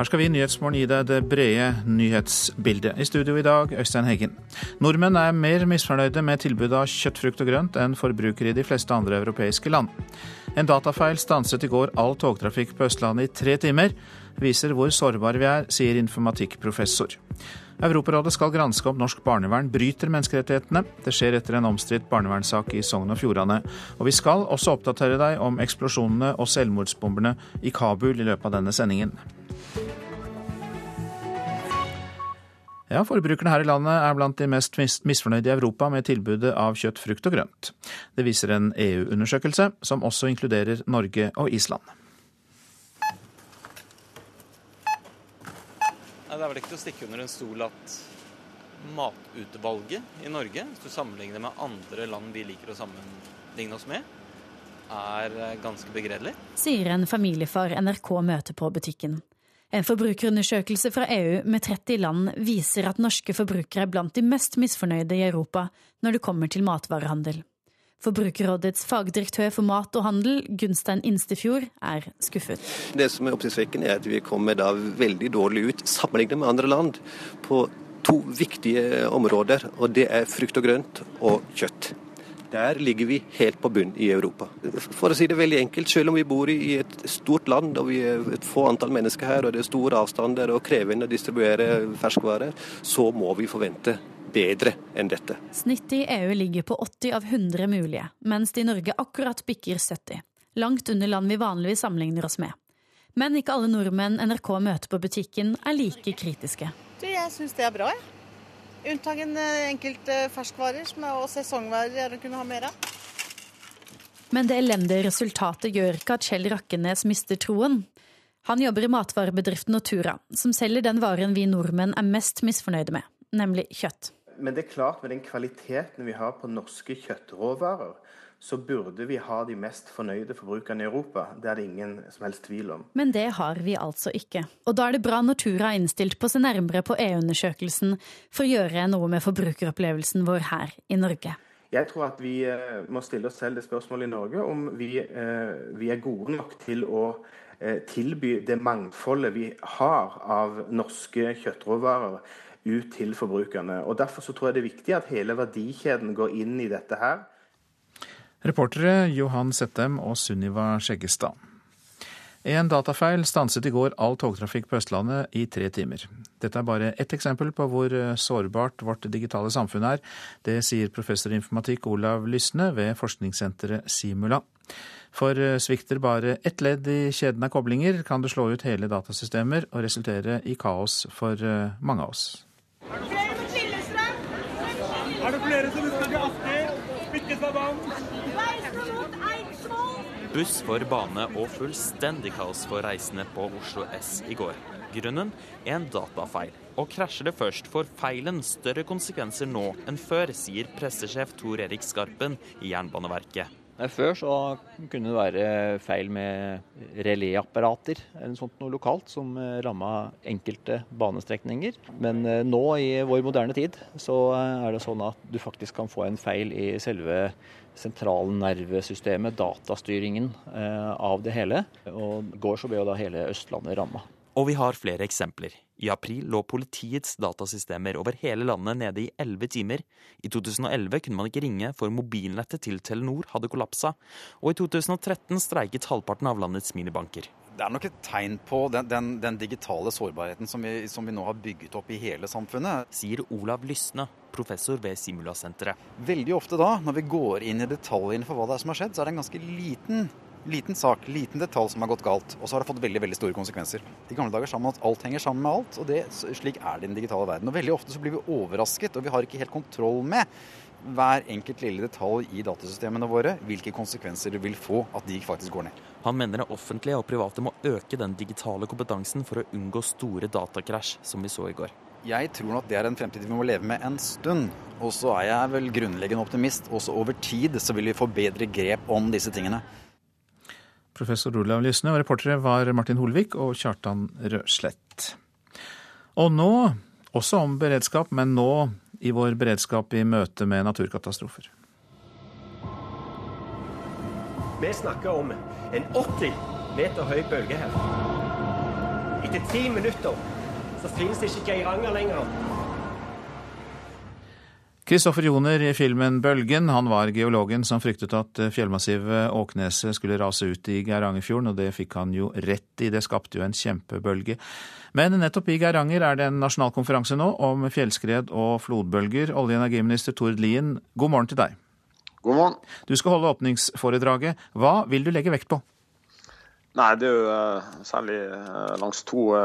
Her skal vi i Nyhetsmorgen gi deg det brede nyhetsbildet. I studio i dag, Øystein Heggen. Nordmenn er mer misfornøyde med tilbudet av kjøtt, frukt og grønt enn forbrukere i de fleste andre europeiske land. En datafeil stanset i går all togtrafikk på Østlandet i tre timer. Viser hvor sårbare vi er, sier informatikkprofessor. Europarådet skal granske om norsk barnevern bryter menneskerettighetene. Det skjer etter en omstridt barnevernssak i Sogn og Fjordane. Og vi skal også oppdatere deg om eksplosjonene og selvmordsbomberne i Kabul i løpet av denne sendingen. Ja, Forbrukerne her i landet er blant de mest misfornøyde i Europa med tilbudet av kjøtt, frukt og grønt. Det viser en EU-undersøkelse, som også inkluderer Norge og Island. Det er vel ikke til å stikke under en stol at matutvalget i Norge, hvis du sammenligner med andre land vi liker å sammenligne oss med, er ganske begredelig. Sier en familiefar NRK møter på butikken. En forbrukerundersøkelse fra EU med 30 land viser at norske forbrukere er blant de mest misfornøyde i Europa når det kommer til matvarehandel. Forbrukerrådets fagdirektør for mat og handel, Gunstein Instefjord, er skuffet. Det som er oppsiktsvekkende, er at vi kommer da veldig dårlig ut sammenlignet med andre land på to viktige områder, og det er frukt og grønt og kjøtt. Der ligger vi helt på bunn i Europa. For å si det veldig enkelt, selv om vi bor i et stort land og vi er et få antall mennesker her, og det er store avstander og krevende å distribuere ferskvarer, så må vi forvente bedre enn dette. Snittet i EU ligger på 80 av 100 mulige, mens det i Norge akkurat bikker 70. Langt under land vi vanligvis sammenligner oss med. Men ikke alle nordmenn NRK møter på butikken er like kritiske. Jeg syns det er bra, jeg. Unntagen en enkelte ferskvarer som er, og sesongvarer er å kunne ha mer av. Men det elendige resultatet gjør ikke at Kjell Rakkenes mister troen. Han jobber i matvarebedriften Natura, som selger den varen vi nordmenn er mest misfornøyde med, nemlig kjøtt. Men det er klart med den kvaliteten vi har på norske kjøttråvarer, så burde vi ha de mest fornøyde forbrukerne i Europa. Det er det ingen som helst tvil om. Men det har vi altså ikke. Og da er det bra Nortura er innstilt på å se nærmere på EU-undersøkelsen for å gjøre noe med forbrukeropplevelsen vår her i Norge. Jeg tror at vi eh, må stille oss selv det spørsmålet i Norge om vi, eh, vi er gode nok til å eh, tilby det mangfoldet vi har av norske kjøttråvarer ut til forbrukerne. Og Derfor så tror jeg det er viktig at hele verdikjeden går inn i dette her. Reportere Johan Settem og Sunniva Skjeggestad. En datafeil stanset i går all togtrafikk på Østlandet i tre timer. Dette er bare ett eksempel på hvor sårbart vårt digitale samfunn er. Det sier professor i informatikk Olav Lysne ved forskningssenteret Simula. For svikter bare ett ledd i kjeden av koblinger, kan det slå ut hele datasystemer og resultere i kaos for mange av oss. Er det flere som skal til Asker? Spikkestadbanen? Buss for bane og fullstendig kaos for reisende på Oslo S i går. Grunnen en datafeil. Og krasjer det først, får feilen større konsekvenser nå enn før, sier pressesjef Tor Erik Skarpen i Jernbaneverket. Før så kunne det være feil med reléapparater eller sånt noe lokalt som ramma enkelte banestrekninger. Men nå i vår moderne tid så er det sånn at du faktisk kan få en feil i selve sentralnervesystemet, datastyringen av det hele. Og i går så ble jo da hele Østlandet ramma. Og vi har flere eksempler. I april lå politiets datasystemer over hele landet nede i elleve timer. I 2011 kunne man ikke ringe for mobilnettet til Telenor hadde kollapsa. Og i 2013 streiket halvparten av landets minibanker. Det er nok et tegn på den, den, den digitale sårbarheten som vi, som vi, nå har bygget opp i hele samfunnet. Sier Olav Lysne, professor ved Simulasenteret. Veldig ofte da, når vi går inn i detaljene for hva det er som har skjedd, så er det en ganske liten Liten sak, liten detalj som har gått galt, og så har det fått veldig veldig store konsekvenser. I gamle dager sa man at alt henger sammen med alt, og det, slik er det i den digitale verden. Og Veldig ofte så blir vi overrasket, og vi har ikke helt kontroll med hver enkelt lille detalj i datasystemene våre, hvilke konsekvenser det vil få at de faktisk går ned. Han mener det offentlige og private må øke den digitale kompetansen for å unngå store datakrasj, som vi så i går. Jeg tror nok det er en fremtid vi må leve med en stund. Og så er jeg vel grunnleggende optimist. Også over tid så vil vi få bedre grep om disse tingene. Professor Olav Lysne, og reportere var Martin Holvik og Kjartan Røslett. Og nå, også om beredskap, men nå i vår beredskap i møte med naturkatastrofer. Vi snakker om en 80 meter høy bølge her. Etter ti minutter så finnes det ikke Geiranger lenger. Kristoffer Joner i filmen 'Bølgen'. Han var geologen som fryktet at fjellmassivet Åkneset skulle rase ut i Geirangerfjorden, og det fikk han jo rett i. Det skapte jo en kjempebølge. Men nettopp i Geiranger er det en nasjonal konferanse nå om fjellskred og flodbølger. Olje- og energiminister Tord Lien, god morgen til deg. God morgen. Du skal holde åpningsforedraget. Hva vil du legge vekt på? Nei, Det er jo uh, særlig uh, langs to,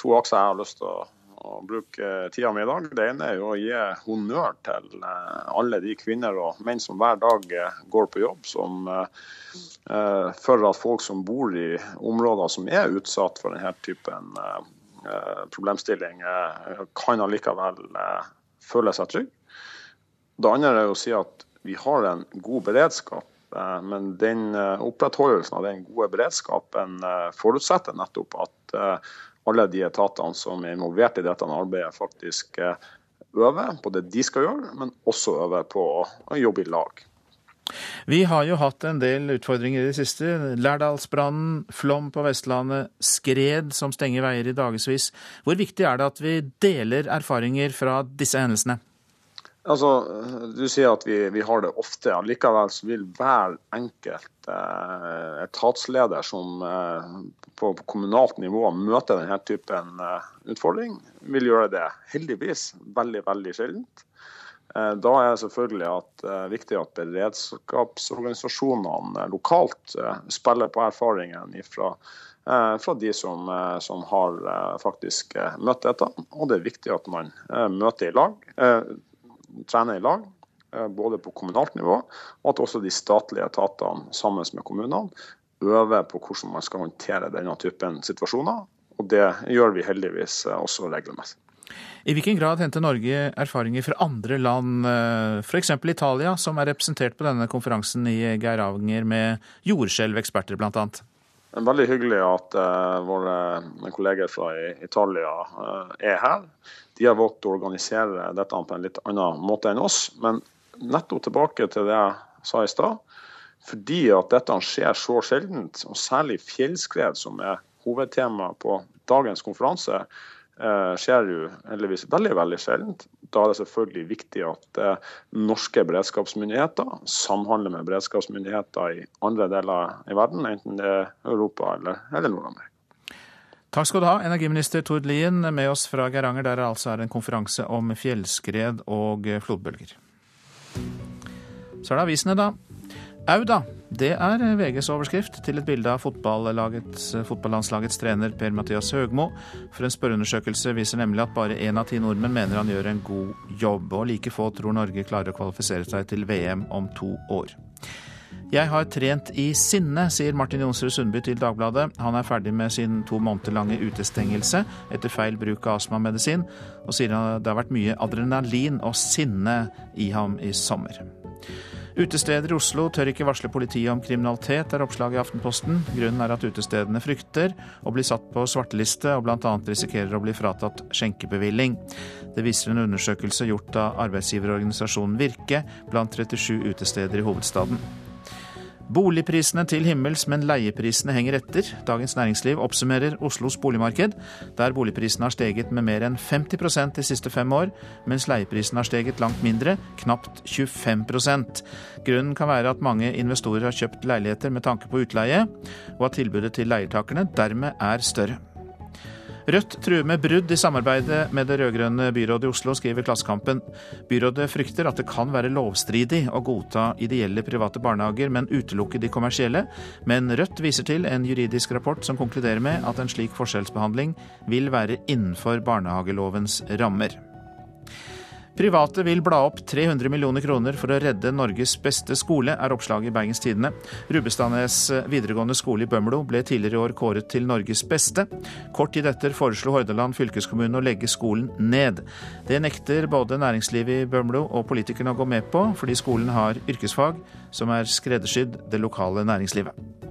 to, akser jeg har lyst til å, å bruke tida mi i dag. Det ene er jo å gi honnør til alle de kvinner og menn som hver dag går på jobb, som for at folk som bor i områder som er utsatt for denne typen problemstilling, kan allikevel føle seg trygge. Det andre er å si at vi har en god beredskap. Eh, men den eh, opprettholdelsen av den gode beredskapen eh, forutsetter nettopp at alle de etatene som er involvert i dette arbeidet, faktisk øver på det de skal gjøre, men også øver på å jobbe i lag. Vi har jo hatt en del utfordringer i det siste. Lærdalsbrannen, flom på Vestlandet, skred som stenger veier i dagevis. Hvor viktig er det at vi deler erfaringer fra disse hendelsene? Altså, Du sier at vi, vi har det ofte. Likevel vil hver enkelt eh, etatsleder som eh, på, kommunalt nivå møter denne typen eh, utfordring, vil gjøre det heldigvis veldig veldig sjeldent. Eh, da er det selvfølgelig at, eh, viktig at beredskapsorganisasjonene lokalt spiller på erfaringen fra fra de som, som, har faktisk møtt dette. Og det er viktig at man møter i lag trener i lag, både på kommunalt nivå, og at også de statlige etatene sammen med kommunene øver på hvordan man skal håndtere denne typen situasjoner. Og det gjør vi heldigvis eh, også regelmessig. I hvilken grad henter Norge erfaringer fra andre land, eh, f.eks. Italia, som er representert på denne konferansen i Geiranger med jordskjelveksperter bl.a.? Veldig hyggelig at uh, våre kolleger fra Italia uh, er her. De har valgt å organisere dette på en litt annen måte enn oss. Men nettopp tilbake til det jeg sa i stad. Fordi at dette skjer så sjeldent, og særlig fjellskred, som er hovedtema på dagens konferanse, eh, skjer jo heldigvis veldig veldig sjeldent. Da er det selvfølgelig viktig at eh, norske beredskapsmyndigheter samhandler med beredskapsmyndigheter i andre deler i verden, enten det er Europa eller, eller Nord-Amerika. Takk skal du ha, energiminister Tord Lien, med oss fra Geiranger, der det altså er en konferanse om fjellskred og flodbølger. Så er det avisene, da. Au da, det er VGs overskrift til et bilde av fotballandslagets trener Per-Mathias Høgmo. For en spørreundersøkelse viser nemlig at bare én av ti nordmenn mener han gjør en god jobb, og like få tror Norge klarer å kvalifisere seg til VM om to år. Jeg har trent i sinne, sier Martin Jonsrud Sundby til Dagbladet. Han er ferdig med sin to måneder lange utestengelse etter feil bruk av astmamedisin, og sier det har vært mye adrenalin og sinne i ham i sommer. Utesteder i Oslo tør ikke varsle politiet om kriminalitet, er oppslaget i Aftenposten. Grunnen er at utestedene frykter å bli satt på svarteliste, og bl.a. risikerer å bli fratatt skjenkebevilling. Det viser en undersøkelse gjort av arbeidsgiverorganisasjonen Virke blant 37 utesteder i hovedstaden. Boligprisene til himmels, men leieprisene henger etter. Dagens Næringsliv oppsummerer Oslos boligmarked, der boligprisene har steget med mer enn 50% de siste fem år, mens leieprisene har steget langt mindre, knapt 25% Grunnen kan være at mange investorer har kjøpt leiligheter med tanke på utleie, og at tilbudet til leietakerne dermed er større. Rødt truer med brudd i samarbeidet med det rød-grønne byrådet i Oslo, skriver Klassekampen. Byrådet frykter at det kan være lovstridig å godta ideelle private barnehager, men utelukke de kommersielle. Men Rødt viser til en juridisk rapport som konkluderer med at en slik forskjellsbehandling vil være innenfor barnehagelovens rammer. Private vil bla opp 300 millioner kroner for å redde Norges beste skole, er oppslaget i Bergens Tidende. Rubbestadnes videregående skole i Bømlo ble tidligere i år kåret til Norges beste. Kort tid etter foreslo Hordaland fylkeskommune å legge skolen ned. Det nekter både næringslivet i Bømlo og politikerne å gå med på, fordi skolen har yrkesfag som er skreddersydd det lokale næringslivet.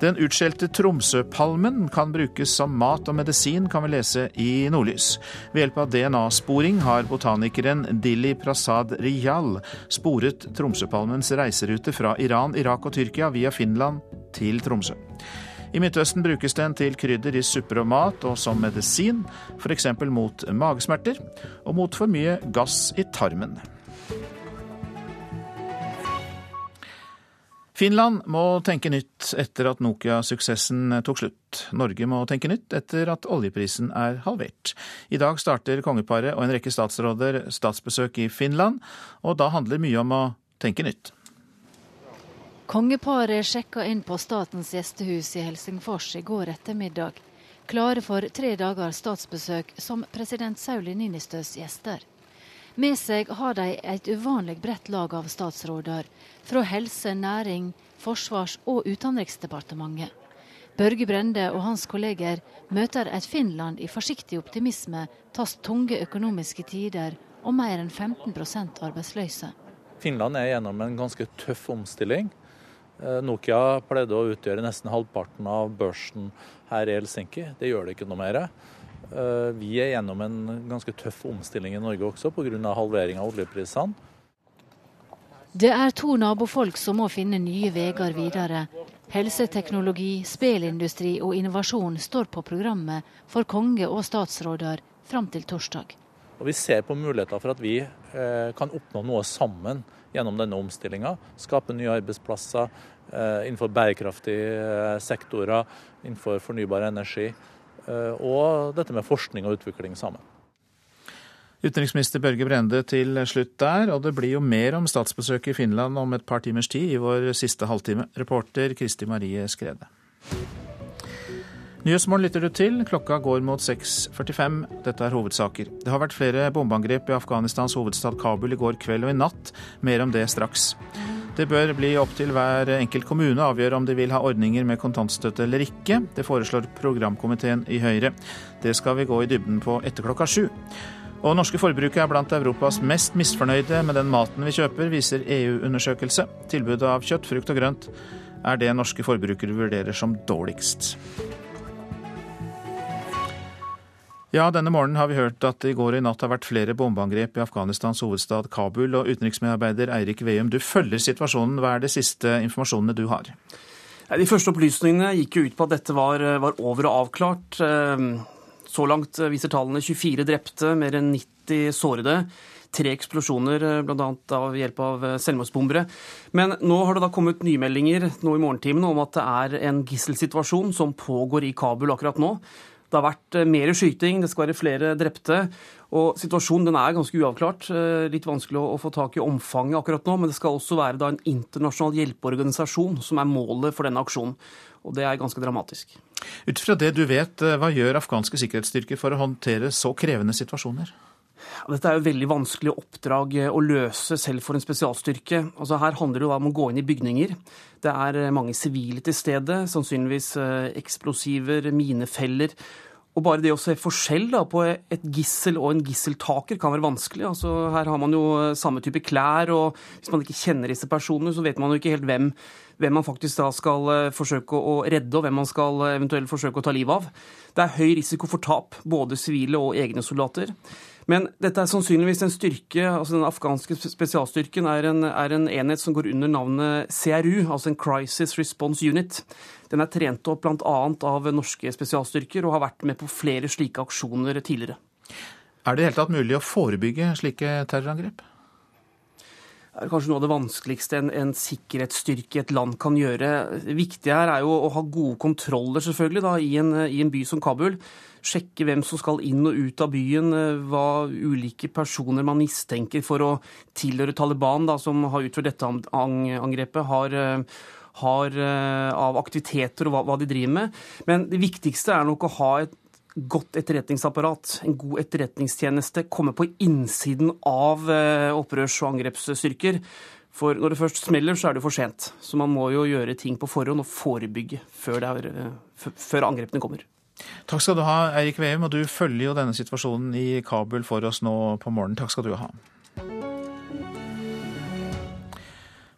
Den utskjelte Tromsøpalmen kan brukes som mat og medisin, kan vi lese i Nordlys. Ved hjelp av DNA-sporing har botanikeren Dili Prasad Riyal sporet Tromsøpalmens reiserute fra Iran, Irak og Tyrkia via Finland til Tromsø. I Midtøsten brukes den til krydder i supper og mat, og som medisin, f.eks. mot magesmerter og mot for mye gass i tarmen. Finland må tenke nytt etter at Nokia-suksessen tok slutt. Norge må tenke nytt etter at oljeprisen er halvert. I dag starter kongeparet og en rekke statsråder statsbesøk i Finland, og da handler mye om å tenke nytt. Kongeparet sjekka inn på statens gjestehus i Helsingfors i går ettermiddag, klare for tre dagers statsbesøk som president Sauli Ninistøs gjester. Med seg har de et uvanlig bredt lag av statsråder fra helse, næring, forsvars- og utenriksdepartementet. Børge Brende og hans kolleger møter et Finland i forsiktig optimisme, tass tunge økonomiske tider og mer enn 15% arbeidsløse. Finland er gjennom en ganske tøff omstilling. Eh, Nokia pleide å utgjøre nesten halvparten av børsen her i Helsinki. Det gjør det ikke noe mer. Eh, vi er gjennom en ganske tøff omstilling i Norge også pga. halvering av oljeprisene. Det er to nabofolk som må finne nye veier videre. Helseteknologi, spelindustri og innovasjon står på programmet for konge og statsråder fram til torsdag. Og Vi ser på muligheter for at vi eh, kan oppnå noe sammen gjennom denne omstillinga. Skape nye arbeidsplasser eh, innenfor bærekraftige sektorer, innenfor fornybar energi. Eh, og dette med forskning og utvikling sammen. Utenriksminister Børge Brende til slutt der, og det blir jo mer om statsbesøket i Finland om et par timers tid i vår siste halvtime. Reporter Kristi Marie Skrede. Nyhetsmorgen lytter du til. Klokka går mot 6.45. Dette er hovedsaker. Det har vært flere bombeangrep i Afghanistans hovedstad Kabul i går kveld og i natt. Mer om det straks. Det bør bli opp til hver enkelt kommune å avgjøre om de vil ha ordninger med kontantstøtte eller ikke. Det foreslår programkomiteen i Høyre. Det skal vi gå i dybden på etter klokka sju. Og norske forbrukere er blant Europas mest misfornøyde med den maten vi kjøper, viser EU-undersøkelse. Tilbudet av kjøtt, frukt og grønt er det norske forbrukere vurderer som dårligst. Ja, denne morgenen har vi hørt at det i går og i natt har vært flere bombeangrep i Afghanistans hovedstad Kabul. Og utenriksmedarbeider Eirik Veum, du følger situasjonen. Hva er det siste informasjonene du har? De første opplysningene gikk jo ut på at dette var, var over og avklart. Ehm, så langt viser tallene 24 drepte, mer enn 90 sårede. Tre eksplosjoner, bl.a. av hjelp av selvmordsbombere. Men nå har det da kommet nymeldinger nå i morgentimene om at det er en gisselsituasjon som pågår i Kabul akkurat nå. Det har vært eh, mer skyting, det skal være flere drepte. Og Situasjonen den er ganske uavklart. Eh, litt vanskelig å få tak i omfanget akkurat nå. Men det skal også være en internasjonal hjelpeorganisasjon som er målet for denne aksjonen. Og det er ganske dramatisk. Ut fra det du vet, eh, hva gjør afghanske sikkerhetsstyrker for å håndtere så krevende situasjoner? Dette er jo veldig vanskelig oppdrag å løse selv for en spesialstyrke. Altså Her handler det jo om å gå inn i bygninger. Det er mange sivile til stede, sannsynligvis eksplosiver, minefeller. Og bare det å se forskjell da, på et gissel og en gisseltaker kan være vanskelig. Altså, her har man jo samme type klær, og hvis man ikke kjenner disse personene, så vet man jo ikke helt hvem, hvem man faktisk da skal eh, forsøke å redde, og hvem man skal eh, eventuelt forsøke å ta livet av. Det er høy risiko for tap, både sivile og egne soldater. Men dette er sannsynligvis en styrke, altså Den afghanske spesialstyrken er en, er en, enhet som går under navnet CRU, altså en Crisis Response Unit. Den er trent opp bl.a. av norske spesialstyrker og har vært med på flere slike aksjoner tidligere. Er det i hele tatt mulig å forebygge slike terrorangrep? Er kanskje noe av det vanskeligste en, en sikkerhetsstyrke i et land kan gjøre. Det viktige her er jo å ha gode kontroller selvfølgelig da, i, en, i en by som Kabul sjekke hvem som skal inn og ut av byen, eh, hva ulike personer man mistenker for å tilhøre Taliban, da, som har utført dette angrepet, har, eh, har eh, av aktiviteter og hva, hva de driver med. Men det viktigste er nok å ha et godt etterretningsapparat, en god etterretningstjeneste, komme på innsiden av opprørs- og angrepsstyrker. For når det først smeller, så er det for sent. Så man må jo gjøre ting på forhånd og forebygge før, er, før angrepene kommer. Takk skal du ha, Eirik Veum, og du følger jo denne situasjonen i Kabul for oss nå på morgenen. Takk skal du ha.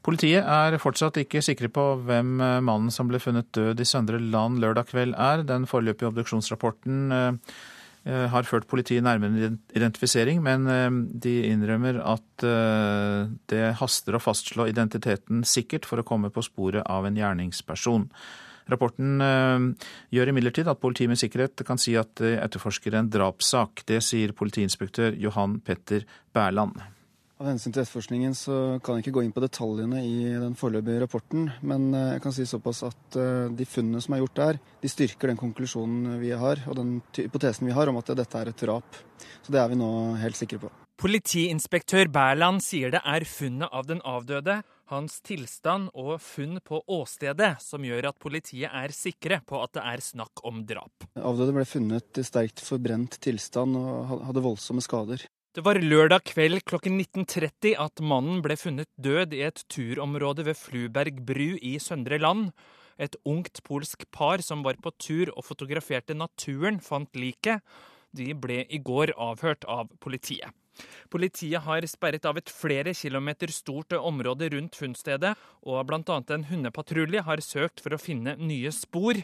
Politiet er fortsatt ikke sikre på hvem mannen som ble funnet død i Søndre Land lørdag kveld er. Den foreløpige obduksjonsrapporten eh, eh, har ført politiet nærmere identifisering, men eh, de innrømmer at det haster å fastslå identiteten sikkert for å komme på sporet av en gjerningsperson. Rapporten gjør imidlertid at politiet med sikkerhet kan si at de etterforsker en drapssak. Det sier politiinspektør Johan Petter Bærland. Av hensyn til etterforskningen så kan jeg ikke gå inn på detaljene i den foreløpige rapporten, men eh, jeg kan si såpass at eh, de funnene som er gjort der, de styrker den konklusjonen vi har, og den hypotesen vi har om at dette er et drap. Så det er vi nå helt sikre på. Politiinspektør Bærland sier det er funnet av den avdøde, hans tilstand og funn på åstedet som gjør at politiet er sikre på at det er snakk om drap. Avdøde ble funnet i sterkt forbrent tilstand og hadde voldsomme skader. Det var lørdag kveld klokken 19.30 at mannen ble funnet død i et turområde ved Fluberg bru i Søndre Land. Et ungt polsk par som var på tur og fotograferte naturen, fant liket. De ble i går avhørt av politiet. Politiet har sperret av et flere kilometer stort område rundt funnstedet, og bl.a. en hundepatrulje har søkt for å finne nye spor.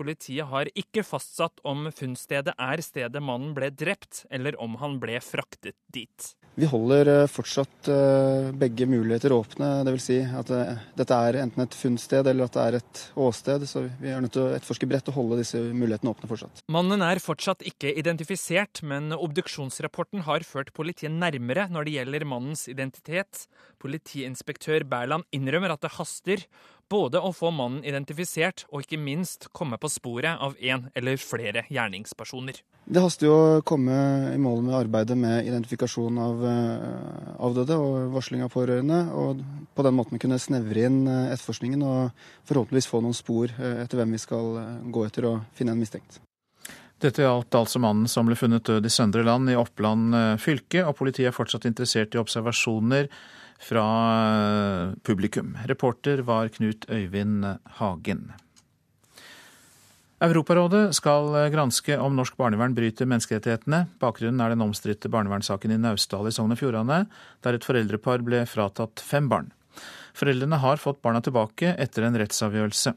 Politiet har ikke fastsatt om funnstedet er stedet mannen ble drept, eller om han ble fraktet dit. Vi holder eh, fortsatt eh, begge muligheter åpne. Dvs. Si at eh, dette er enten et funnsted eller at det er et åsted. Så vi er nødt til å etterforske bredt og holde disse mulighetene åpne fortsatt. Mannen er fortsatt ikke identifisert, men obduksjonsrapporten har ført politiet nærmere når det gjelder mannens identitet. Politiinspektør Berland innrømmer at det haster, både å få mannen identifisert og ikke minst komme på sporet av en eller flere gjerningspersoner. Det haster jo å komme i mål med arbeidet med identifikasjon av eh, avdøde og varsling av pårørende. Og på den måten kunne snevre inn eh, etterforskningen og forhåpentligvis få noen spor eh, etter hvem vi skal gå etter og finne en mistenkt. Dette gjaldt altså mannen som ble funnet død i Søndre Land i Oppland fylke, og politiet er fortsatt interessert i observasjoner fra publikum. Reporter var Knut Øyvind Hagen. Europarådet skal granske om norsk barnevern bryter menneskerettighetene. Bakgrunnen er den omstridte barnevernssaken i Naustdal i Sogn og Fjordane, der et foreldrepar ble fratatt fem barn. Foreldrene har fått barna tilbake etter en rettsavgjørelse.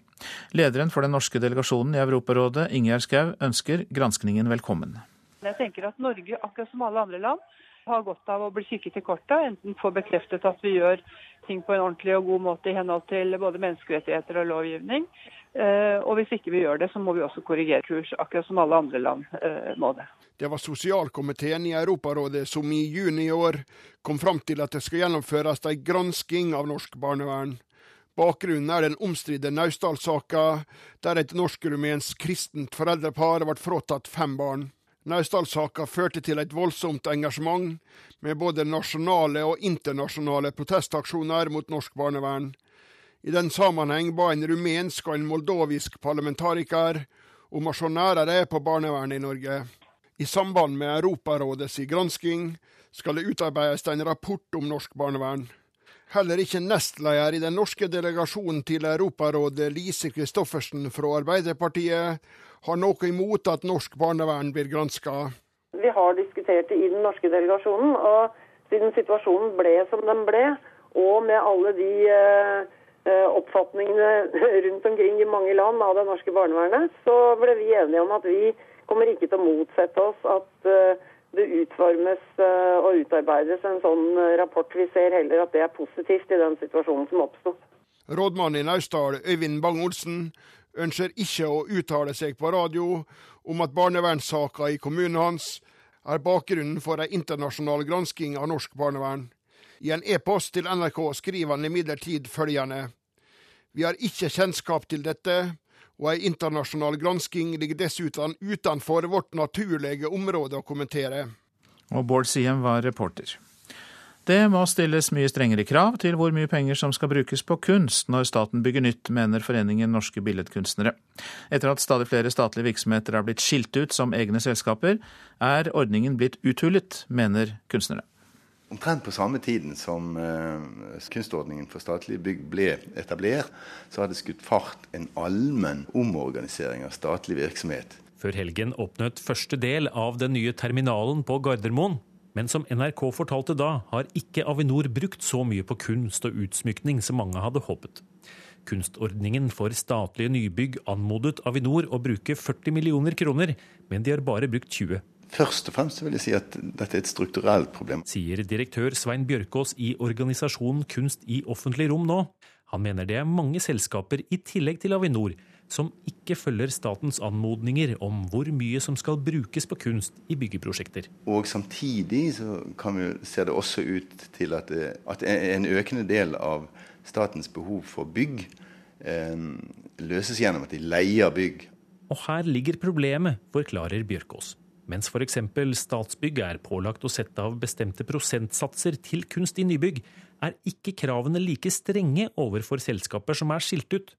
Lederen for den norske delegasjonen i Europarådet, Ingjerd Schou, ønsker granskningen velkommen. Jeg tenker at Norge, akkurat som alle andre land, har godt av å bli kikket i korta. enten få bekreftet at vi gjør ting på en ordentlig og god måte i henhold til både menneskerettigheter og lovgivning. Eh, og hvis ikke vi gjør det, så må vi også korrigere kurs, akkurat som alle andre land eh, må det. Det var sosialkomiteen i Europarådet som i juni i år kom fram til at det skal gjennomføres en gransking av norsk barnevern. Bakgrunnen er den omstridte Naustdal-saka, der et norsk-rumensk kristent foreldrepar ble fratatt fem barn. Naustdal-saka førte til et voldsomt engasjement, med både nasjonale og internasjonale protestaksjoner mot norsk barnevern. I den sammenheng ba en rumensk og en moldovisk parlamentariker om å se nærere på barnevernet i Norge. I samband med Europarådets gransking skal det utarbeides en rapport om norsk barnevern. Heller ikke nestleder i den norske delegasjonen til Europarådet, Lise Christoffersen fra Arbeiderpartiet, har noe imot at norsk barnevern blir granska. Vi har diskutert det i den norske delegasjonen, og siden situasjonen ble som den ble, og med alle de uh, oppfatningene rundt omkring i mange land av det norske barnevernet, så ble vi enige om at vi kommer ikke til å motsette oss at uh, det utformes og utarbeides en sånn rapport. Vi ser heller at det er positivt i den situasjonen som oppsto. Rådmannen i Naustdal, Øyvind Bang-Olsen, ønsker ikke å uttale seg på radio om at barnevernssaka i kommunen hans er bakgrunnen for ei internasjonal gransking av norsk barnevern. I en e-post til NRK skriver han imidlertid følgende. Vi har ikke kjennskap til dette, og ei internasjonal gransking ligger dessuten utenfor vårt naturlige område å kommentere. Og Bård Siem var reporter. Det må stilles mye strengere krav til hvor mye penger som skal brukes på kunst når staten bygger nytt, mener Foreningen norske billedkunstnere. Etter at stadig flere statlige virksomheter er blitt skilt ut som egne selskaper, er ordningen blitt uthullet, mener kunstnere. Omtrent på samme tiden som uh, kunstordningen for statlige bygg ble etablert, så hadde skutt fart en allmenn omorganisering av statlig virksomhet. Før helgen åpnet første del av den nye terminalen på Gardermoen. Men som NRK fortalte da, har ikke Avinor brukt så mye på kunst og utsmykning som mange hadde håpet. Kunstordningen for statlige nybygg anmodet Avinor å bruke 40 millioner kroner, men de har bare brukt 20. Først og fremst vil jeg si at dette er et strukturelt problem. Sier direktør Svein Bjørkås i organisasjonen Kunst i offentlig rom nå. Han mener det er mange selskaper i tillegg til Avinor som ikke følger statens anmodninger om hvor mye som skal brukes på kunst i byggeprosjekter. Og samtidig så kan vi, ser det også ut til at, det, at en økende del av statens behov for bygg eh, løses gjennom at de leier bygg. Og her ligger problemet, forklarer Bjørkås. Mens f.eks. Statsbygg er pålagt å sette av bestemte prosentsatser til kunst i nybygg, er ikke kravene like strenge overfor selskaper som er skilt ut.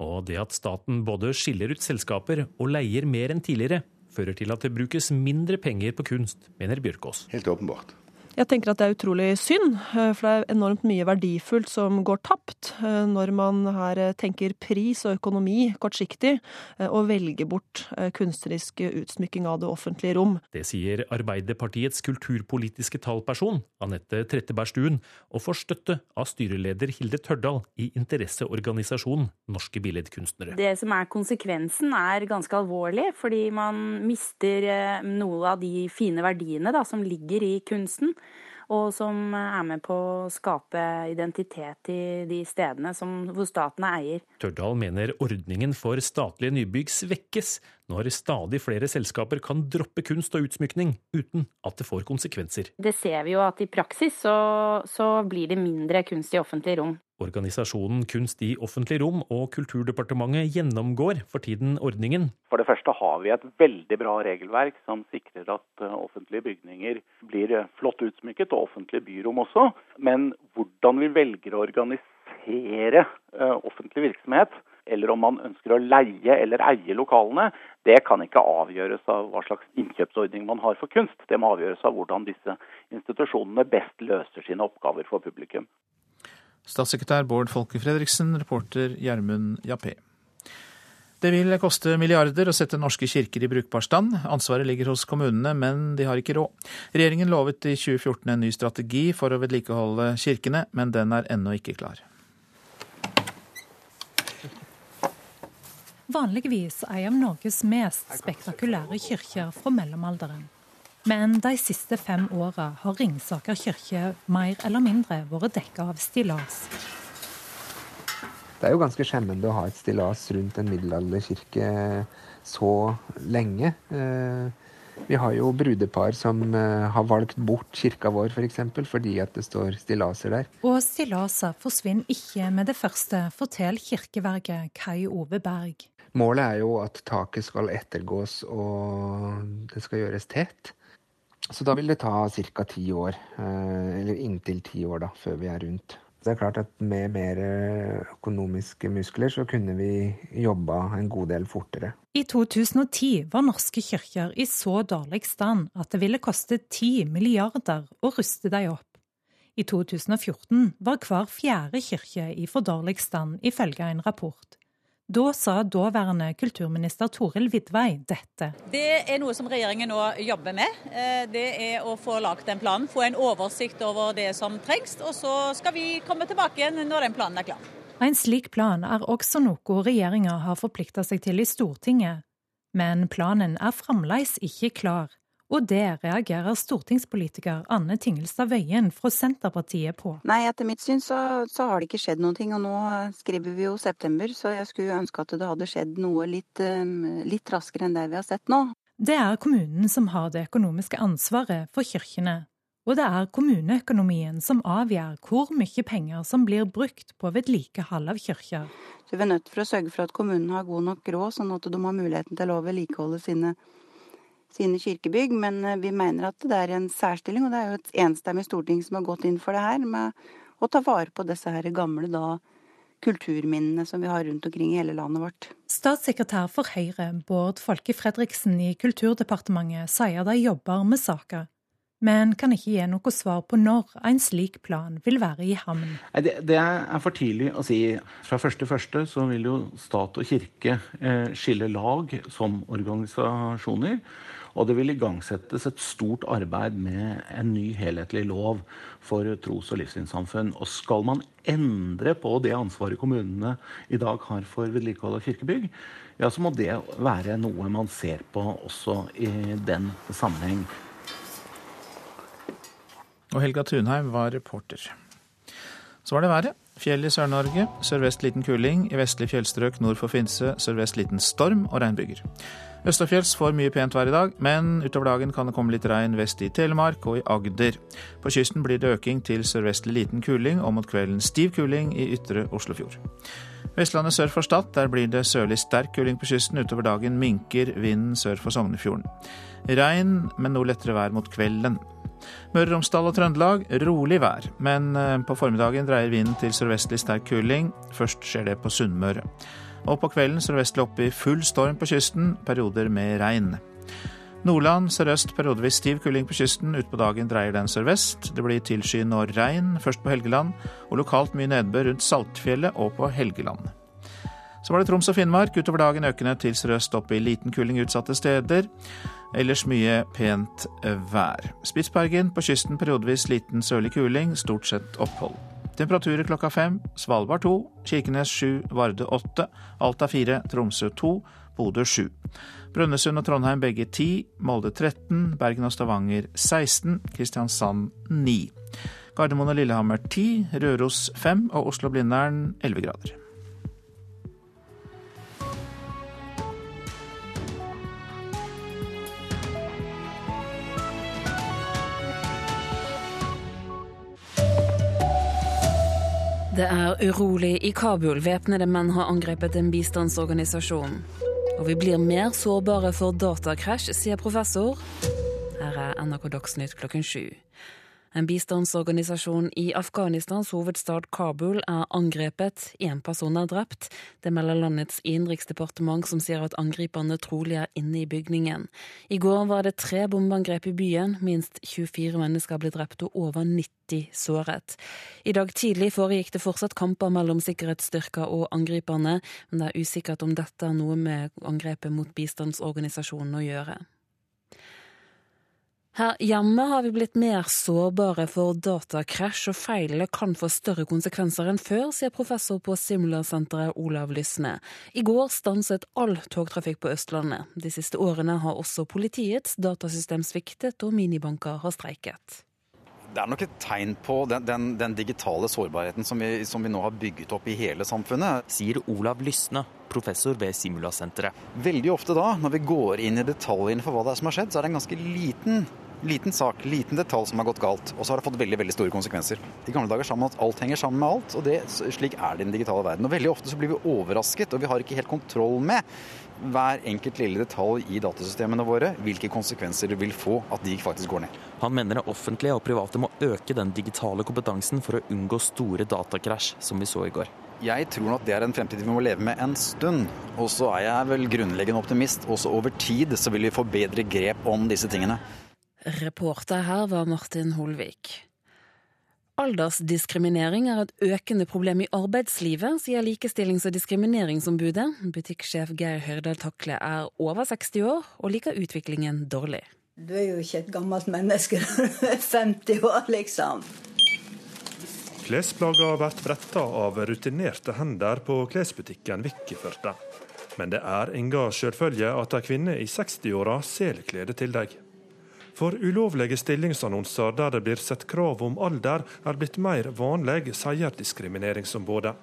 Og det at staten både skiller ut selskaper og leier mer enn tidligere, fører til at det brukes mindre penger på kunst, mener Bjørkås. Helt åpenbart. Jeg tenker at det er utrolig synd, eh, for det er enormt mye verdifullt som går tapt eh, når man her eh, tenker pris og økonomi kortsiktig, og velger bort kunstnerisk utsmykking av det offentlige rom. Det sier Arbeiderpartiets kulturpolitiske talperson, Anette Trettebergstuen, og får støtte av styreleder Hilde Tørdal i interesseorganisasjonen Norske Billedkunstnere. Det som er konsekvensen er ganske alvorlig, fordi man mister noe av de fine verdiene da, som ligger i kunsten og som er med på å skape identitet i de stedene som, hvor staten er eier. Tørdal mener ordningen for statlige nybygg svekkes når stadig flere selskaper kan droppe kunst og utsmykning uten at det får konsekvenser. Det ser vi jo at i praksis så, så blir det mindre kunst i offentlig rom. Organisasjonen Kunst i offentlig rom og Kulturdepartementet gjennomgår for tiden ordningen. For det første har vi et veldig bra regelverk som sikrer at eh, offentlige bygninger blir eh, flott utsmykket, og offentlige byrom også. Men hvordan vi velger å organisere eh, offentlig virksomhet, eller om man ønsker å leie eller eie lokalene, det kan ikke avgjøres av hva slags innkjøpsordning man har for kunst. Det må avgjøres av hvordan disse institusjonene best løser sine oppgaver for publikum. Statssekretær Bård Folke Fredriksen, reporter Gjermund Jappé. Det vil koste milliarder å sette norske kirker i brukbar stand. Ansvaret ligger hos kommunene, men de har ikke råd. Regjeringen lovet i 2014 en ny strategi for å vedlikeholde kirkene, men den er ennå ikke klar. Vanligvis ei av Norges mest spektakulære kirker fra mellomalderen. Men de siste fem åra har Ringsaker kirke mer eller mindre vært dekka av stillas. Det er jo ganske skjemmende å ha et stillas rundt en middelalderkirke så lenge. Eh, vi har jo brudepar som eh, har valgt bort kirka vår f.eks. For eksempel, fordi at det står stillaser der. Og stillaser forsvinner ikke med det første, forteller kirkeverget Kai Ove Berg. Målet er jo at taket skal ettergås og det skal gjøres tett. Så da vil det ta ca. ti år, eh, eller inntil ti år, da, før vi er rundt. Det er klart at med mer eh, økonomiske muskler så kunne vi jobba en god del fortere. I 2010 var norske kirker i så dårlig stand at det ville koste 10 milliarder å ruste dem opp. I 2014 var hver fjerde kirke i for dårlig stand, ifølge en rapport. Da sa daværende kulturminister Toril Vidvei dette. Det er noe som regjeringen nå jobber med. Eh, det er å få lagt den planen, få en oversikt over det som trengs. Og så skal vi komme tilbake igjen når den planen er klar. En slik plan er også noe regjeringa har forplikta seg til i Stortinget. Men planen er fremdeles ikke klar. Og det reagerer stortingspolitiker Anne Tingelstad Wøien fra Senterpartiet på. Nei, etter mitt syn så, så, har det ikke skjedd noe. Og nå skriver vi jo september, så jeg skulle ønske at det hadde skjedd noe litt, litt raskere enn det vi har sett nå. Det er kommunen som har det økonomiske ansvaret for kirkene. Og det er kommuneøkonomien som avgjør hvor mye penger som blir brukt på vedlikehold av kirker. Så vi er nødt for å sørge for at kommunen har god nok råd, sånn at de har muligheten til å vedlikeholde sine kirker sine kirkebygg, men eh, vi mener at det er en særstilling, og det er jo et enstemmig storting som har gått inn for det her, med å ta vare på disse her gamle da, kulturminnene som vi har rundt omkring i hele landet vårt. Statssekretær for Høyre, Bård Folke Fredriksen i Kulturdepartementet, sier de jobber med saka, men kan ikke gi noe svar på når en slik plan vil være i havn. Det, det er for tidlig å si. Fra første første så vil jo stat og kirke eh, skille lag som organisasjoner. Og det vil igangsettes et stort arbeid med en ny helhetlig lov for tros- og livssynssamfunn. Og skal man endre på det ansvaret kommunene i dag har for vedlikehold av kirkebygg, ja, så må det være noe man ser på også i den sammenheng. Og Helga Thunheim var reporter. Så var det været. Fjell i Sør-Norge. Sørvest liten kuling. I vestlige fjellstrøk nord for Finse sørvest liten storm og regnbyger. Østafjells får mye pent vær i dag, men utover dagen kan det komme litt regn vest i Telemark og i Agder. På kysten blir det øking til sørvestlig liten kuling, og mot kvelden stiv kuling i ytre Oslofjord. Vestlandet sør for Stad, der blir det sørlig sterk kuling på kysten. Utover dagen minker vinden sør for Sognefjorden. Regn, men noe lettere vær mot kvelden. Møre og Romsdal og Trøndelag rolig vær, men eh, på formiddagen dreier vinden til sørvestlig sterk kuling. Først skjer det på Sunnmøre. Og på kvelden sørvestlig opp i full storm på kysten, perioder med regn. Nordland sørøst periodevis stiv kuling på kysten. Utpå dagen dreier den sørvest. Det blir tilskyende og regn, først på Helgeland, og lokalt mye nedbør rundt Saltfjellet og på Helgeland. Så var det Troms og Finnmark. Utover dagen økende til sørøst opp i liten kuling utsatte steder. Ellers mye pent vær. Spitsbergen på kysten periodevis liten sørlig kuling, stort sett opphold. Temperaturer klokka fem. Svalbard to, Kirkenes sju, Varde åtte, Alta fire, Tromsø to, Bodø sju. Brønnøysund og Trondheim begge ti, Molde 13, Bergen og Stavanger 16, Kristiansand 9. Gardermoen og Lillehammer 10, Røros 5 og Oslo-Blindern 11 grader. Det er urolig i Kabul. Væpnede menn har angrepet en bistandsorganisasjon. Og vi blir mer sårbare for datakrasj, sier professor. Her er NRK Dagsnytt klokken sju. En bistandsorganisasjon i Afghanistans hovedstad Kabul er angrepet. Én person er drept. Det melder landets innenriksdepartement, som sier at angriperne trolig er inne i bygningen. I går var det tre bombeangrep i byen. Minst 24 mennesker ble drept og over 90 såret. I dag tidlig foregikk det fortsatt kamper mellom sikkerhetsstyrker og angriperne, men det er usikkert om dette er noe med angrepet mot bistandsorganisasjonen å gjøre. Her hjemme har vi blitt mer sårbare for datakrasj, og feilene kan få større konsekvenser enn før, sier professor på Simula-senteret Olav Lysne. I går stanset all togtrafikk på Østlandet. De siste årene har også politiets datasystem sviktet, og minibanker har streiket. Det er nok et tegn på den, den, den digitale sårbarheten som vi, som vi, nå har bygget opp i hele samfunnet. Sier Olav Lysne, professor ved Simula-senteret. Veldig ofte da, når vi går inn i detaljene for hva det er som har skjedd, så er det en ganske liten liten sak, liten detalj som har gått galt, og så har det fått veldig veldig store konsekvenser. I gamle dager sa man at alt henger sammen med alt, og det, slik er det i den digitale verden. Og Veldig ofte så blir vi overrasket, og vi har ikke helt kontroll med hver enkelt lille detalj i datasystemene våre, hvilke konsekvenser det vil få at de faktisk går ned. Han mener det offentlige og private må øke den digitale kompetansen for å unngå store datakrasj, som vi så i går. Jeg tror at det er en fremtid vi må leve med en stund. Og så er jeg vel grunnleggende optimist. Også over tid så vil vi få bedre grep om disse tingene. Reporter her var Martin Holvik. Aldersdiskriminering er et økende problem i arbeidslivet, sier Likestillings- og diskrimineringsombudet. Butikksjef Geir Hørdal Takle er over 60 år og liker utviklingen dårlig. Du er jo ikke et gammelt menneske når du er 50 år, liksom. Klesplagga blir bretta av rutinerte hender på klesbutikken Vikkeførte. Men det er inga selvfølge at ei kvinne i 60-åra selger klede til deg. For ulovlige stillingsannonser der det blir sett krav om alder, er blitt mer vanlig, sier Diskrimineringsombudet.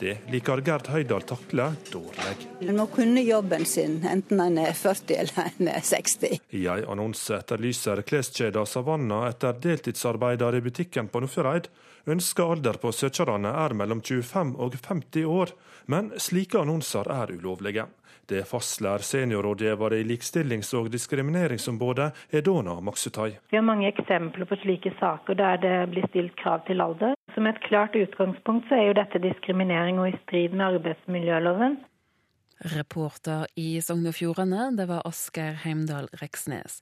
Det liker Gerd Høydal Takle dårlig. En må kunne jobben sin, enten en er 40 eller en er 60. I en annonse etterlyser kleskjeden Savanna etter deltidsarbeider i butikken på Nordfjordeid. Ønska alder på søkerne er mellom 25 og 50 år, men slike annonser er ulovlige. Det fastslår seniorrådgiver i Likestillings- og diskrimineringsombudet Edona Maksutai. Vi har mange eksempler på slike saker der det blir stilt krav til alder. Som et klart utgangspunkt så er jo dette diskriminering og i strid med arbeidsmiljøloven. Reporter i Sogn og Fjordane, det var Asgeir Heimdal Reksnes.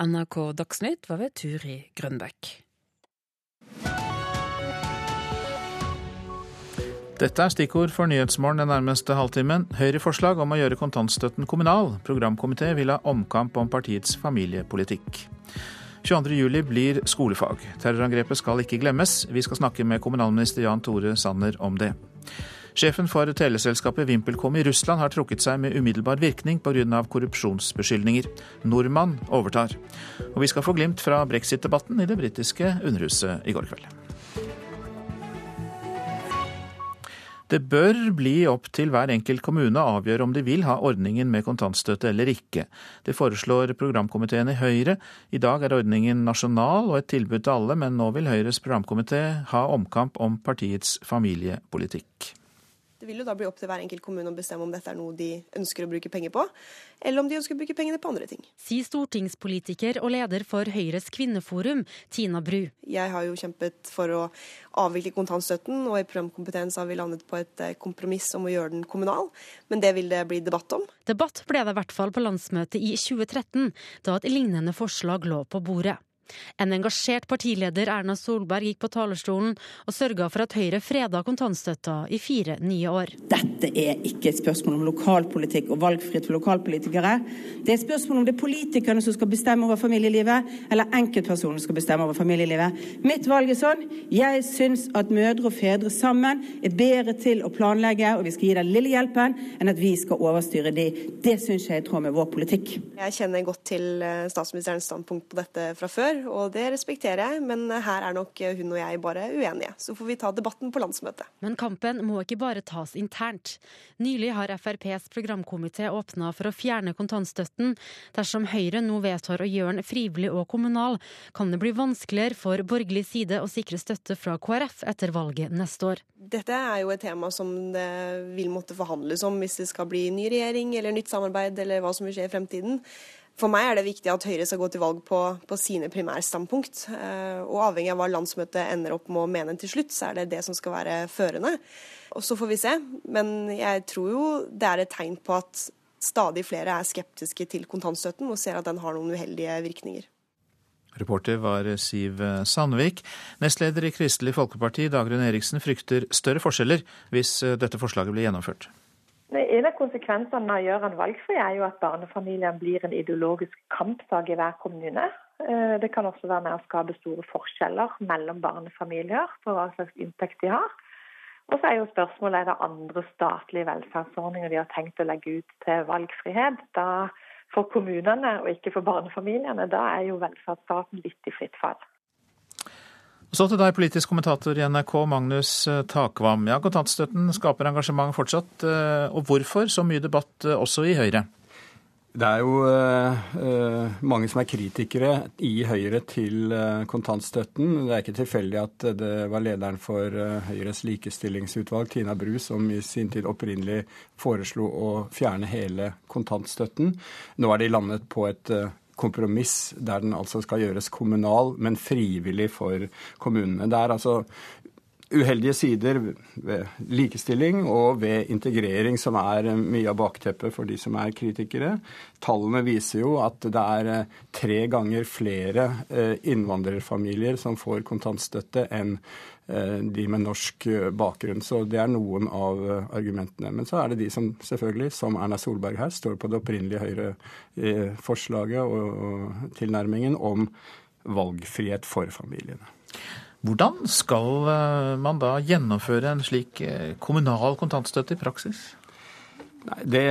NRK Dagsnytt var ved Turi Grønbekk. Dette er stikkord for Nyhetsmorgen den nærmeste halvtimen. Høyre-forslag om å gjøre kontantstøtten kommunal. Programkomité vil ha omkamp om partiets familiepolitikk. 22.07 blir skolefag. Terrorangrepet skal ikke glemmes. Vi skal snakke med kommunalminister Jan Tore Sanner om det. Sjefen for teleselskapet VimpelCom i Russland har trukket seg med umiddelbar virkning pga. korrupsjonsbeskyldninger. Nordmann overtar. Og vi skal få glimt fra brexit-debatten i det britiske Underhuset i går kveld. Det bør bli opp til hver enkelt kommune å avgjøre om de vil ha ordningen med kontantstøtte eller ikke. Det foreslår programkomiteen i Høyre. I dag er ordningen nasjonal og et tilbud til alle, men nå vil Høyres programkomité ha omkamp om partiets familiepolitikk. Det vil jo da bli opp til hver enkelt kommune å bestemme om dette er noe de ønsker å bruke penger på, eller om de ønsker å bruke pengene på andre ting. Sier stortingspolitiker og leder for Høyres kvinneforum, Tina Bru. Jeg har jo kjempet for å avvikle kontantstøtten, og i programkompetens har vi landet på et eh, kompromiss om å gjøre den kommunal, men det vil det bli debatt om. Debatt ble det i hvert fall på landsmøtet i 2013, da et lignende forslag lå på bordet. En engasjert partileder, Erna Solberg, gikk på talerstolen og sørga for at Høyre freda kontantstøtta i fire nye år. Dette er ikke et spørsmål om lokalpolitikk og valgfrihet for lokalpolitikere. Det er et spørsmål om det er politikerne som skal bestemme over familielivet, eller enkeltpersoner som skal bestemme over familielivet. Mitt valg er sånn. Jeg syns at mødre og fedre sammen er bedre til å planlegge, og vi skal gi den lille hjelpen, enn at vi skal overstyre de. Det syns jeg er i tråd med vår politikk. Jeg kjenner godt til eh, statsministerens standpunkt på dette fra før og det respekterer jeg, men her er nok hun og jeg bare uenige. Så får vi ta debatten på landsmøtet. Men kampen må ikke bare tas internt. Nylig har FrPs programkomité åpna for å fjerne kontantstøtten. Dersom Høyre nå vedtar å gjøre den frivillig og kommunal, kan det bli vanskeligere for borgerlig side å sikre støtte fra KrF etter valget neste år. Dette er jo et tema som det vil måtte forhandles om hvis det skal bli ny regjering eller nytt samarbeid eller hva som vil skje i fremtiden. For meg er det viktig at Høyre skal gå til valg på, på sine primærstandpunkt. Eh, og avhengig av hva landsmøtet ender opp med å mene til slutt, så er det det som skal være førende. Og så får vi se. Men jeg tror jo det er et tegn på at stadig flere er skeptiske til kontantstøtten og ser at den har noen uheldige virkninger. Reporter var Siv Sandvik. Nestleder i Kristelig Folkeparti, Dagrun Eriksen, frykter større forskjeller hvis dette forslaget blir gjennomført. En av konsekvensene av å gjøre den valgfri, er jo at barnefamilien blir en ideologisk kampsak i hver kommune. Eh, det kan også være med å skape store forskjeller mellom barnefamilier på hva slags inntekt de har. Og så er jo spørsmålet er det andre statlige velferdsordninger de har tenkt å legge ut til valgfrihet. Da for kommunene og ikke for barnefamiliene, da er jo velferdsstaten litt i fritt fall. Så til deg, politisk kommentator i NRK, Magnus eh, Takvam. Ja, kontantstøtten skaper engasjement fortsatt. Eh, og hvorfor så mye debatt eh, også i Høyre? Det er jo uh, mange som er kritikere i Høyre til uh, kontantstøtten. Det er ikke tilfeldig at det var lederen for uh, Høyres likestillingsutvalg, Tina Bru, som i sin tid opprinnelig foreslo å fjerne hele kontantstøtten. Nå er de landet på et kompromiss der den altså skal gjøres kommunal, men frivillig for kommunene. Det er altså uheldige sider ved likestilling og ved integrering som er mye av bakteppet for de som er kritikere. Tallene viser jo at det er eh, tre ganger flere eh, innvandrerfamilier som får kontantstøtte enn de med norsk eh, bakgrunn. Så det er noen av eh, argumentene. Men så er det de som selvfølgelig, som Erna Solberg her, står på det opprinnelige Høyre-forslaget og tilnærmingen om valgfrihet for familiene. Hvordan skal man da gjennomføre en slik kommunal kontantstøtte i praksis? Nei, Det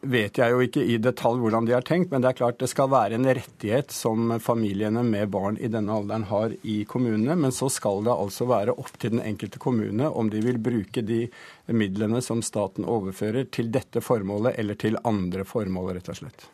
vet jeg jo ikke i detalj hvordan de har tenkt, men det er klart det skal være en rettighet som familiene med barn i denne alderen har i kommunene. Men så skal det altså være opp til den enkelte kommune om de vil bruke de midlene som staten overfører til dette formålet eller til andre formål, rett og slett.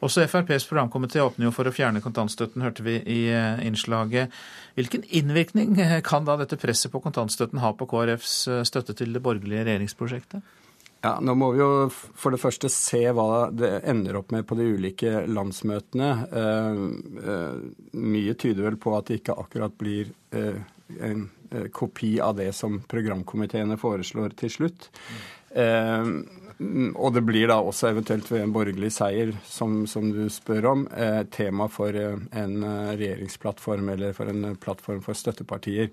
Også FrPs programkomité åpner jo for å fjerne kontantstøtten, hørte vi i eh, innslaget. Hvilken innvirkning kan da dette presset på kontantstøtten ha på KrFs eh, støtte til det borgerlige regjeringsprosjektet? Ja, Nå må vi jo for det første se hva det ender opp med på de ulike landsmøtene. Eh, eh, mye tyder vel på at det ikke akkurat blir eh, en kopi av det som programkomiteene foreslår til slutt. Mm. Mm, og det blir da også eventuelt ved en borgerlig seier, som, som du spør om, eh, tema for eh, en eh, regjeringsplattform eller for en plattform for støttepartier.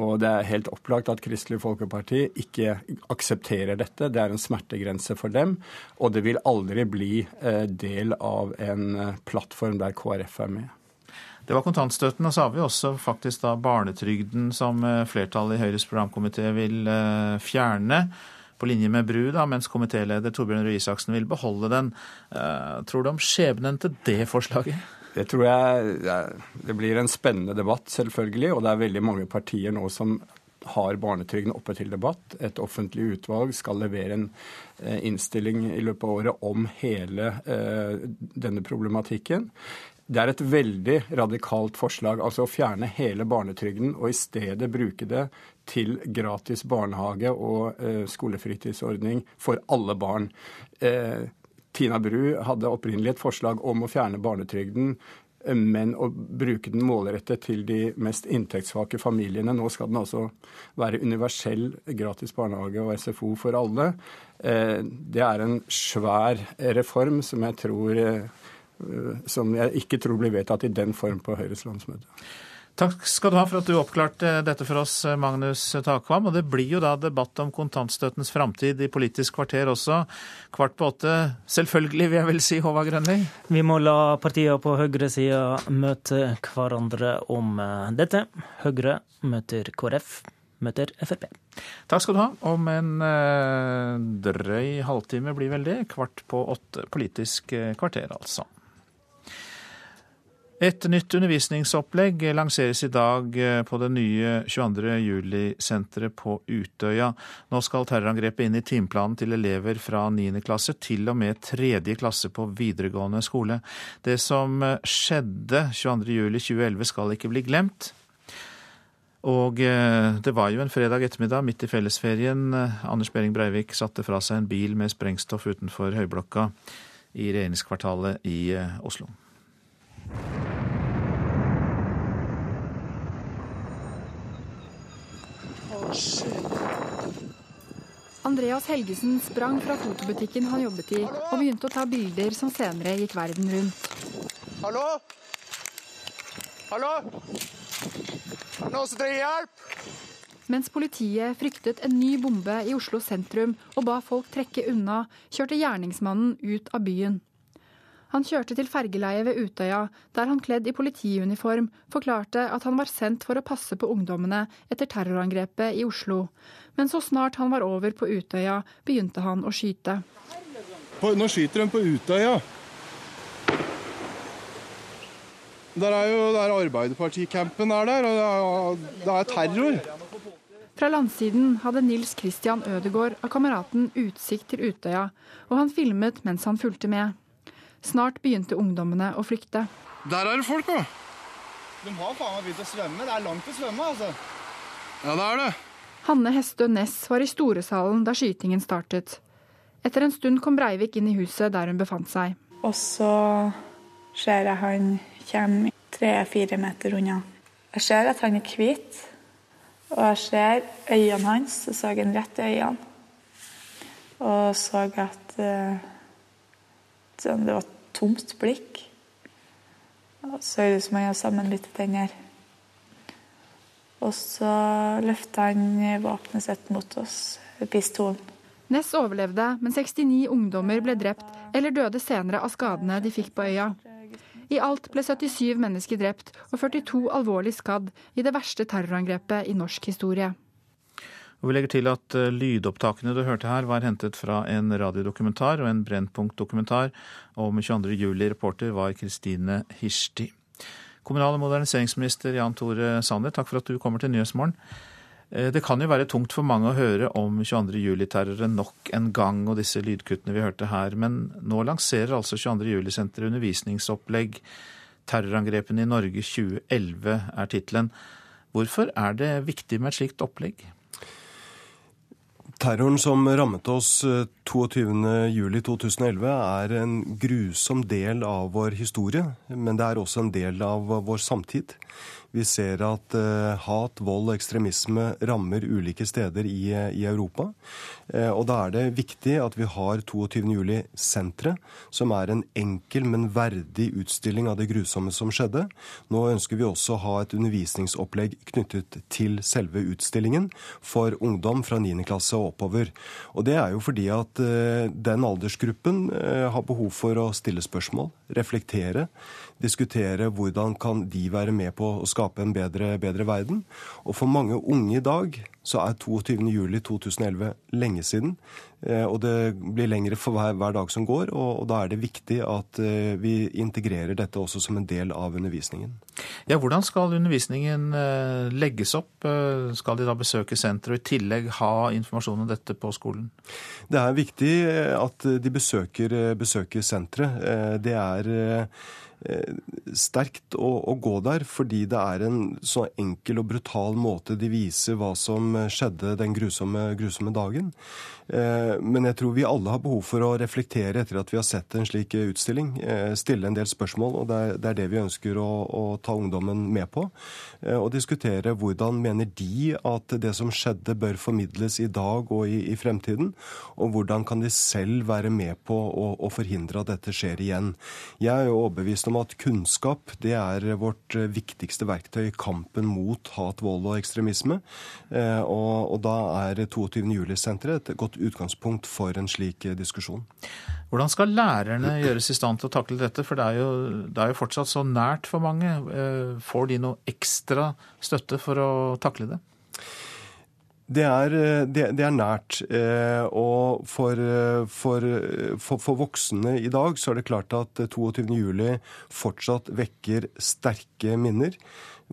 Og det er helt opplagt at Kristelig Folkeparti ikke aksepterer dette. Det er en smertegrense for dem. Og det vil aldri bli eh, del av en eh, plattform der KrF er med. Det var kontantstøtten, og så har vi også faktisk da barnetrygden som flertallet i Høyres programkomité vil fjerne på linje med Bru, da, mens komitéleder Torbjørn Røe Isaksen vil beholde den. Uh, tror du om skjebnen til det forslaget? Det tror jeg Det blir en spennende debatt, selvfølgelig. Og det er veldig mange partier nå som har barnetrygden oppe til debatt. Et offentlig utvalg skal levere en eh, innstilling i løpet av året om hele eh, denne problematikken. Det er et veldig radikalt forslag, altså å fjerne hele barnetrygden og i stedet bruke det til gratis barnehage og eh, skolefritidsordning for alle barn. Eh, Tina Bru hadde opprinnelig et forslag om å fjerne barnetrygden men å bruke den målrettet til de mest inntektssvake familiene. Nå skal den altså være universell gratis barnehage og SFO for alle. Eh, det er en svær reform som jeg, tror, eh, som jeg ikke tror blir vedtatt i den form på Høyres landsmøte. Takk skal du ha for at du oppklarte dette for oss, Magnus Takvam. Og det blir jo da debatt om kontantstøttens framtid i Politisk kvarter også. Kvart på åtte. Selvfølgelig, vil jeg vel si, Håvard Grønli? Vi må la partiene på høyresida møte hverandre om eh, dette. Høyre møter KrF, møter Frp. Takk skal du ha. Om en eh, drøy halvtime blir vel det. Kvart på åtte. Politisk eh, kvarter, altså. Et nytt undervisningsopplegg lanseres i dag eh, på det nye 22. juli-senteret på Utøya. Nå skal terrorangrepet inn i timeplanen til elever fra 9. klasse til og med 3. klasse på videregående skole. Det som skjedde 22. juli 2011 skal ikke bli glemt. Og eh, det var jo en fredag ettermiddag midt i fellesferien. Anders Behring Breivik satte fra seg en bil med sprengstoff utenfor Høyblokka i regjeringskvartalet i eh, Oslo. Andreas Helgesen sprang fra fotobutikken han jobbet i, og begynte å ta bilder som senere gikk verden rundt. Hallo? Hallo? Er det noen som trenger hjelp? Mens politiet fryktet en ny bombe i Oslo sentrum og ba folk trekke unna, kjørte gjerningsmannen ut av byen. Han kjørte til fergeleiet ved Utøya, der han kledd i politiuniform forklarte at han var sendt for å passe på ungdommene etter terrorangrepet i Oslo. Men så snart han var over på Utøya, begynte han å skyte. Nå skyter de på Utøya. Der er jo der Arbeiderparticampen er der, og det er terror. Fra landsiden hadde Nils Christian Ødegård av kameraten utsikt til Utøya, og han filmet mens han fulgte med. Snart begynte ungdommene å flykte. Der er det folk, da. De har faen meg begynt å svømme. Det er langt å svømme, altså. Ja, det er det. Hanne Hestø Næss var i Storesalen da skytingen startet. Etter en stund kom Breivik inn i huset der hun befant seg. Og så ser jeg han kommer tre-fire meter unna. Jeg ser at han er hvit, og jeg ser øynene hans. Jeg så han rett i øynene. Og så at uh, det var tomt blikk. Og så er det som han har sammenbitte tenner. Og så løfta han våpenet sitt mot oss, pistolen. Ness overlevde, men 69 ungdommer ble drept eller døde senere av skadene de fikk på øya. I alt ble 77 mennesker drept og 42 alvorlig skadd i det verste terrorangrepet i norsk historie. Og vi legger til at eh, lydopptakene du hørte her, var hentet fra en radiodokumentar og en Brennpunkt-dokumentar om 22. juli. Reporter var Kristine Hirsti. Kommunal- og moderniseringsminister Jan Tore Sanner, takk for at du kommer til Nyhetsmorgen. Eh, det kan jo være tungt for mange å høre om 22. juli-terroren nok en gang og disse lydkuttene vi hørte her, men nå lanserer altså 22. juli-senteret undervisningsopplegg. Terrorangrepene i Norge 2011 er tittelen. Hvorfor er det viktig med et slikt opplegg? Terroren som rammet oss 22.07.2011 eh, er en grusom del av vår historie, men det er også en del av vår samtid. Vi ser at eh, hat, vold og ekstremisme rammer ulike steder i, i Europa. Eh, og da er det viktig at vi har 22.07-senteret, som er en enkel, men verdig utstilling av det grusomme som skjedde. Nå ønsker vi også å ha et undervisningsopplegg knyttet til selve utstillingen for ungdom fra 9. klasse og oppover. Og det er jo fordi at eh, den aldersgruppen har behov for å stille spørsmål, reflektere diskutere hvordan kan de være med på å skape en bedre, bedre verden. Og for mange unge i dag så er 22.07.2011 lenge siden. Eh, og det blir lengre for hver, hver dag som går, og, og, da er det viktig at eh, vi integrerer dette også som en del av undervisningen. Ja, Hvordan skal undervisningen eh, legges opp? Skal de da besøke senteret og i tillegg ha informasjon om dette på skolen? Det er viktig at de besøker, besøker senteret. Det er sterkt å, å, gå der, fordi det er en så enkel og brutal måte de viser hva som skjedde den grusomme, grusomme dagen. Eh, men jeg tror vi alle har behov for å reflektere etter at vi har sett en slik utstilling. Eh, stille en del spørsmål, og det er, det, vi ønsker å, ta ungdommen med på. Eh, og diskutere hvordan mener de at det som skjedde bør formidles i dag og i, fremtiden. Og hvordan kan de selv være med på å, forhindre at dette skjer igjen. Jeg er jo overbevist om at kunnskap det er vårt viktigste verktøy i kampen mot hat, vold og ekstremisme. Og da er 22. juli-senteret et godt utgangspunkt for en slik eh, diskusjon. Hvordan skal lærerne gjøres i stand til å takle dette, for det er jo, det er jo fortsatt så nært for mange. Eh, får de noe ekstra støtte for å takle det? Det er, eh, det, det er, nært. Og for, for, for, for, voksne i dag så er det klart at 22.07 fortsatt vekker sterke minner.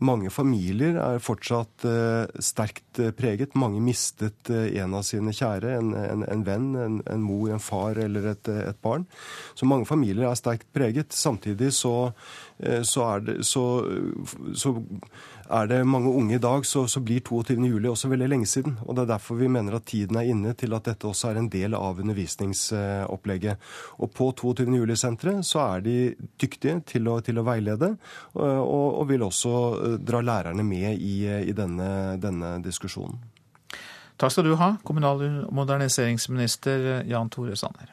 Mange familier er fortsatt uh, sterkt uh, preget. Mange mistet uh, en av sine kjære, en, en, en venn, en, en, mor, en far eller et, et, barn. Så mange familier er sterkt preget. Samtidig så, så, det, så, så er det mange unge i dag, så, så blir 22.07 også veldig lenge siden. og Det er derfor vi mener at tiden er inne til at dette også er en del av undervisningsopplegget. Og På 22.07-senteret så er de dyktige til å, til å veilede, og, og, vil også eh, dra lærerne med i, i denne, denne diskusjonen. Takk skal du ha, kommunal- og moderniseringsminister Jan Tore Sanner.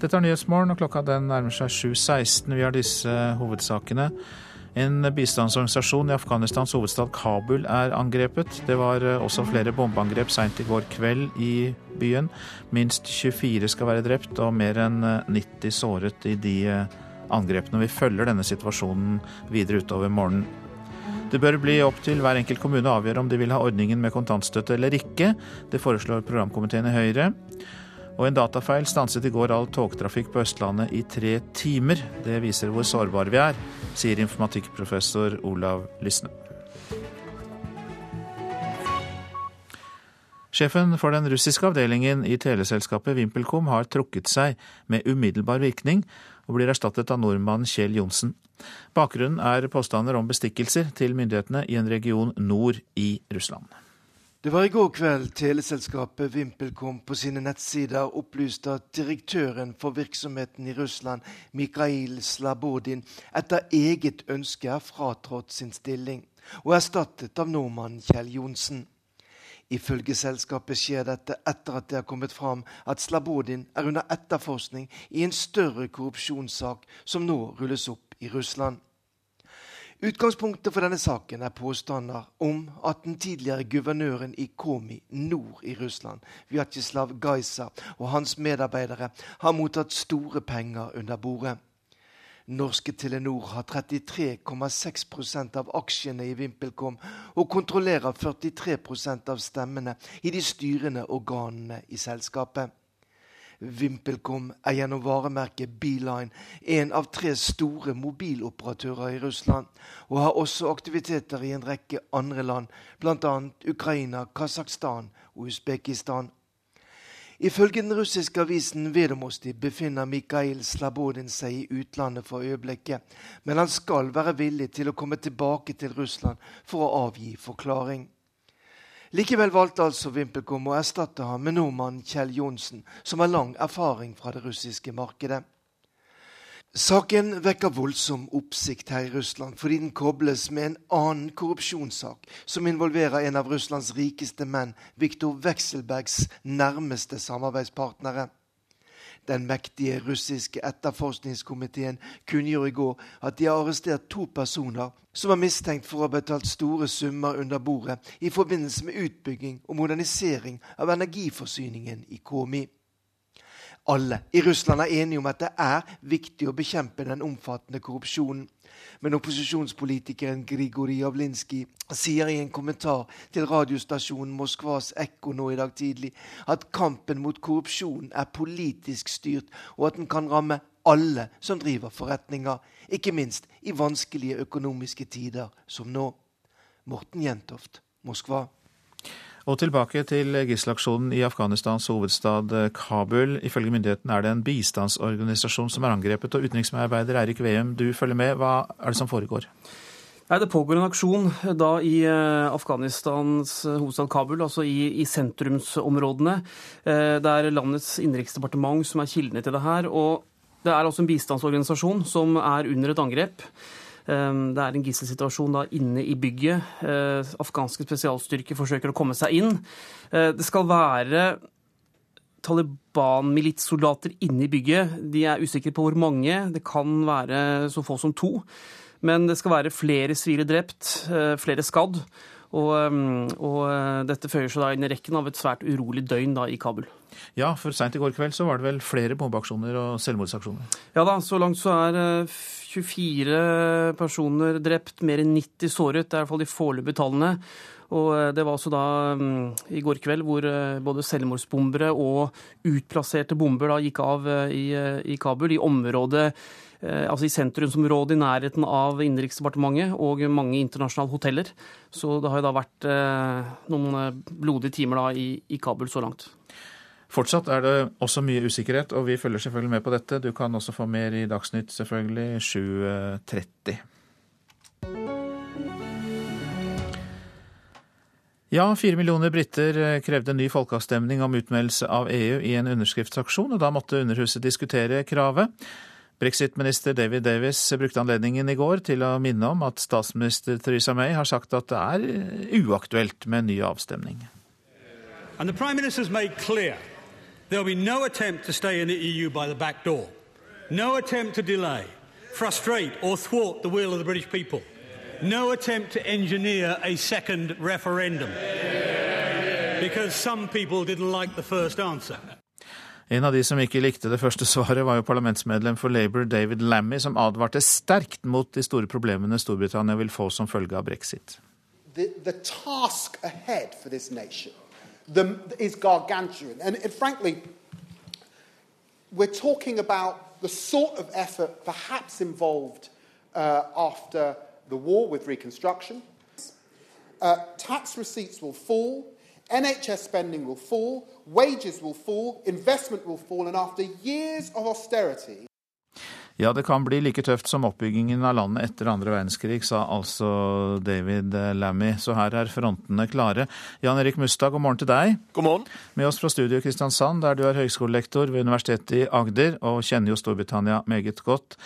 Dette er Nyhetsmorgen, og klokka den nærmer seg 7.16. Vi har disse hovedsakene. En bistandsorganisasjon i Afghanistans hovedstad Kabul er angrepet. Det var eh, også flere bombeangrep seint i går kveld i byen. Minst 24 skal være drept og mer enn 90 eh, såret i de eh, angrepene. Vi følger denne situasjonen videre utover morgenen. Det bør bli opp til hver enkelt kommune å avgjøre om de vil ha ordningen med kontantstøtte eller ikke. Det foreslår programkomiteen i Høyre. Og en datafeil stanset i går all togtrafikk på Østlandet i tre timer. Det viser hvor sårbare vi er, sier informatikkprofessor Olav Lysne. Sjefen for den russiske avdelingen i teleselskapet VimpelCom har trukket seg med umiddelbar virkning, og blir erstattet av nordmannen Kjell Johnsen. Bakgrunnen er påstander om bestikkelser til myndighetene i en region nord i Russland. Det var i går kveld teleselskapet VimpelCom på sine nettsider opplyste at direktøren for virksomheten i Russland, Mikhail Slabodin, etter eget ønske er fratrådt sin stilling og erstattet av nordmannen Kjell Johnsen. Ifølge selskapet skjer dette etter at det har kommet fram at Slabodin er under etterforskning i en større korrupsjonssak som nå rulles opp i Russland. Utgangspunktet for denne saken er påstander om at den tidligere guvernøren i Komi nord i Russland, Vjatsjislav Gaisa, og hans medarbeidere har mottatt store penger under bordet. Norske Telenor har 33,6% av aksjene i VimpelCom og kontrollerer 43% av stemmene i de styrende organene i selskapet. VimpelCom er gjennom varemerket Beeline en av tre store mobiloperatører i Russland, og har også aktiviteter i en rekke andre land, bl.a. Ukraina, Kasakhstan og Usbekistan. Ifølge den russiske avisen Vedomosti befinner Mikhail Slabodin seg i utlandet for øyeblikket, men han skal være villig til å komme tilbake til Russland for å avgi forklaring. Likevel valgte altså VimpelCom å erstatte ham med nordmannen Kjell Johnsen, som har lang erfaring fra det russiske markedet. Saken vekker voldsom oppsikt her i Russland fordi den kobles med en annen korrupsjonssak som involverer en av Russlands rikeste menn, Viktor Wekselbergs nærmeste samarbeidspartnere. Den mektige russiske etterforskningskomiteen kunngjorde i går at de har arrestert to personer som var mistenkt for å ha betalt store summer under bordet i forbindelse med utbygging og modernisering av energiforsyningen i Komi. Alle i Russland er enige om at det er viktig å bekjempe den omfattende korrupsjonen. Men opposisjonspolitikeren Grigorij Javlinskij sier i en kommentar til radiostasjonen Moskvas Ekko nå i dag tidlig at kampen mot korrupsjon er politisk styrt, og at den kan ramme alle som driver forretninger, ikke minst i vanskelige økonomiske tider som nå. Morten Jentoft, Moskva. Og tilbake til gisselaksjonen i Afghanistans hovedstad Kabul. Ifølge myndighetene er det en bistandsorganisasjon som er angrepet. Og utenriksmedarbeider Eirik Veum, du følger med. Hva er det som foregår? Det pågår en aksjon da i eh, Afghanistans hovedstad Kabul, altså i, i sentrumsområdene. Eh, det er landets innenriksdepartement som er kildene til det her. Og det er altså en bistandsorganisasjon som er under et angrep. Ehm, det er en gisselsituasjon inne i bygget. Eh, afghanske spesialstyrker forsøker å komme seg inn. Eh, det skal være Taliban-militssoldater inne i bygget. De er usikre på hvor mange. Det kan være så få som to. Men det skal være flere sivile drept, eh, flere skadd. Og, ehm, og, dette føyer seg da inn i rekken av et svært urolig døgn da i Kabul. Ja, for seint i går kveld så var det vel flere bombeaksjoner og selvmordsaksjoner? Ja da, så langt så er 24 personer drept, mer enn 90 såret. Det er i hvert fall de foreløpige tallene. Og eh, det var altså da mm, i går kveld hvor både selvmordsbombere og utplasserte bomber da gikk av i, i Kabul, i området altså i sentrumsområdet i nærheten av Innenriksdepartementet og mange internasjonale hoteller. Så det har jo da vært noen blodige timer da i, i Kabul så langt. Fortsatt er det også mye usikkerhet, og vi følger selvfølgelig med på dette. Du kan også få mer i Dagsnytt, selvfølgelig, 7.30. Ja, fire millioner briter krevde ny folkeavstemning om utmeldelse av EU i en underskriftsaksjon, og da måtte Underhuset diskutere kravet. Brexit-minister David Davis brukte anledningen i går til å minne om at statsminister Theresa May har sagt at det er uaktuelt med en ny avstemning. And the Prime Minister's made clear There will be no attempt to stay in the EU by the back door, no attempt to delay, frustrate, or thwart the will of the British people, no attempt to engineer referendum. Because some people didn't like the first answer. En av de som ikke likte det første svaret, var jo parlamentsmedlem for Labour David Lammy, som advarte sterkt mot de store problemene Storbritannia vil få som følge av brexit. The, the for this nation the, is gargantuan. And, and frankly, we're talking about the sort of effort perhaps involved uh, after the war with reconstruction. Uh, tax receipts will fall, NHS spending will fall, wages will fall, investment will fall, and after years of austerity, Ja, det kan bli like tøft som oppbyggingen av landet etter andre verdenskrig, sa altså David Lammy. Så her er frontene klare. Jan Erik Mustad, god morgen til deg. God morgen. Med oss fra studio i Kristiansand, der du er høyskolelektor ved Universitetet i Agder og kjenner jo Storbritannia meget godt.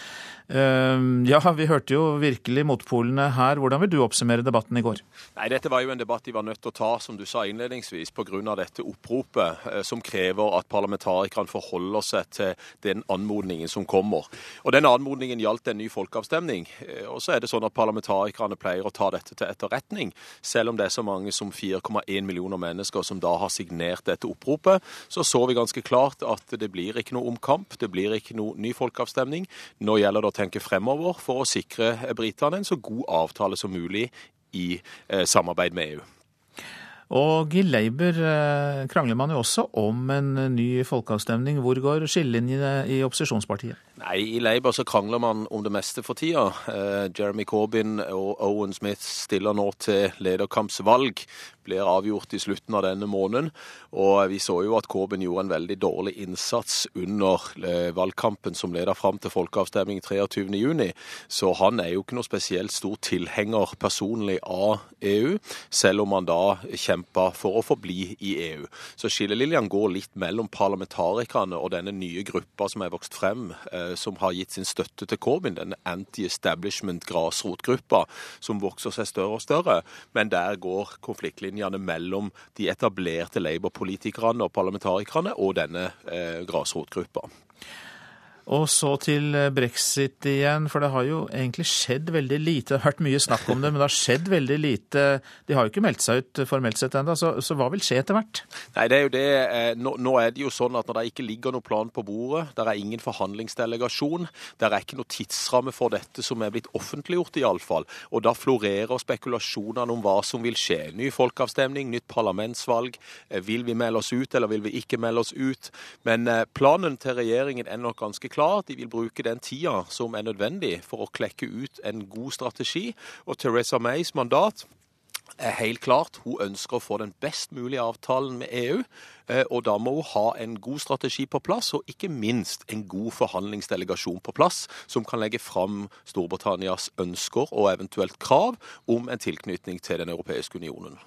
Ehm, ja, vi hørte jo virkelig motpolene her. Hvordan vil du oppsummere debatten i går? Nei, Dette var jo en debatt de var nødt til å ta, som du sa innledningsvis, pga. dette oppropet eh, som krever at parlamentarikerne forholder seg til den anmodningen som kommer. Og Den anmodningen gjaldt en ny folkeavstemning. Eh, og så er det sånn at Parlamentarikerne pleier å ta dette til etterretning, selv om det er så mange som 4,1 millioner mennesker som da har signert dette oppropet. Så så vi ganske klart at det blir ikke noe omkamp, det blir ikke noe ny folkeavstemning. Nå gjelder det tenke fremover for å sikre britene en så god avtale som mulig i eh, samarbeid med EU. Og i Labour eh, krangler man jo også om en ny folkeavstemning. Hvor går skillelinjene i opposisjonspartiet? Nei, I Labour så krangler man om det meste for tida. Eh, Jeremy Corbyn og Owen Smith stiller nå til lederkampsvalg blir avgjort i slutten av denne måneden. Og vi så jo at Corbyn gjorde en veldig dårlig innsats under eh, valgkampen som leda fram til folkeavstemning 23.6. Så han er jo ikke noe spesielt stor tilhenger personlig av EU, selv om han da kjempa for å forbli i EU. Så skillelinjene går litt mellom parlamentarikerne og denne nye gruppa som er vokst frem, eh, som har gitt sin støtte til Corbyn, denne anti-establishment grasrotgruppa som vokser seg større og større. Men der går konfliktlinjene skillelinjene mellom de etablerte Labour-politikerne og parlamentarikerne og denne eh, grasrotgruppa. Og så til eh, brexit igjen, for det har jo egentlig skjedd veldig lite. Det har vært mye snakk om det, men det har skjedd veldig lite. De har jo ikke meldt seg ut formelt sett ennå, så, så, hva vil skje etter hvert? Nei, det er jo det. Eh, nå, nå, er det jo sånn at når det ikke ligger noen plan på bordet, der er ingen forhandlingsdelegasjon, der er ikke noe tidsramme for dette som er blitt offentliggjort iallfall, og da florerer spekulasjonene om hva som vil skje. Ny folkeavstemning, nytt parlamentsvalg. Eh, vil vi melde oss ut, eller vil vi ikke melde oss ut? Men planen til regjeringen er nok ganske klar. De vil bruke den tida som er nødvendig for å klekke ut en god strategi. Og Teresa Mays mandat er helt klart. Hun ønsker å få den best mulige avtalen med EU. Eh, og da må hun ha en god strategi på plass, og ikke minst en god forhandlingsdelegasjon på plass, som kan legge fram Storbritannias ønsker og eventuelt krav om en tilknytning til Den europeiske unionen.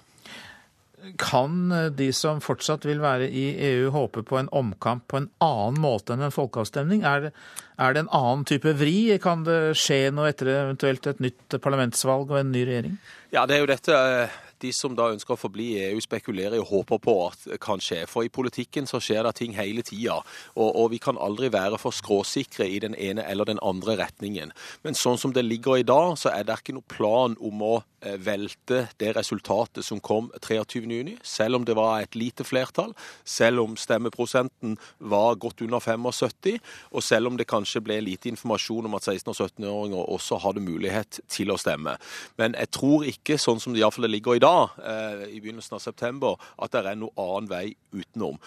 Kan de som fortsatt vil være i EU håpe på en omkamp på en annen måte enn en folkeavstemning? Er det, er det en annen type vri? Kan det skje noe etter eventuelt et nytt parlamentsvalg og en ny regjering? Ja, det er jo dette eh, de som da ønsker å forbli i EU, spekulerer og håper på at det kan skje. For i politikken så skjer det ting hele tida, og, og, vi kan aldri være for skråsikre i den ene eller den andre retningen. Men sånn som det ligger i dag, så er det ikke noe plan om å eh, velte det resultatet som kom 23.6, selv om det var et lite flertall, selv om stemmeprosenten var godt under 75, og selv om det kanskje ble lite informasjon om at 16- og 17-åringer også hadde mulighet til å stemme. Men jeg tror ikke, sånn som det iallfall ligger i dag, eh, i begynnelsen av september, at det er noe annen vei utenom.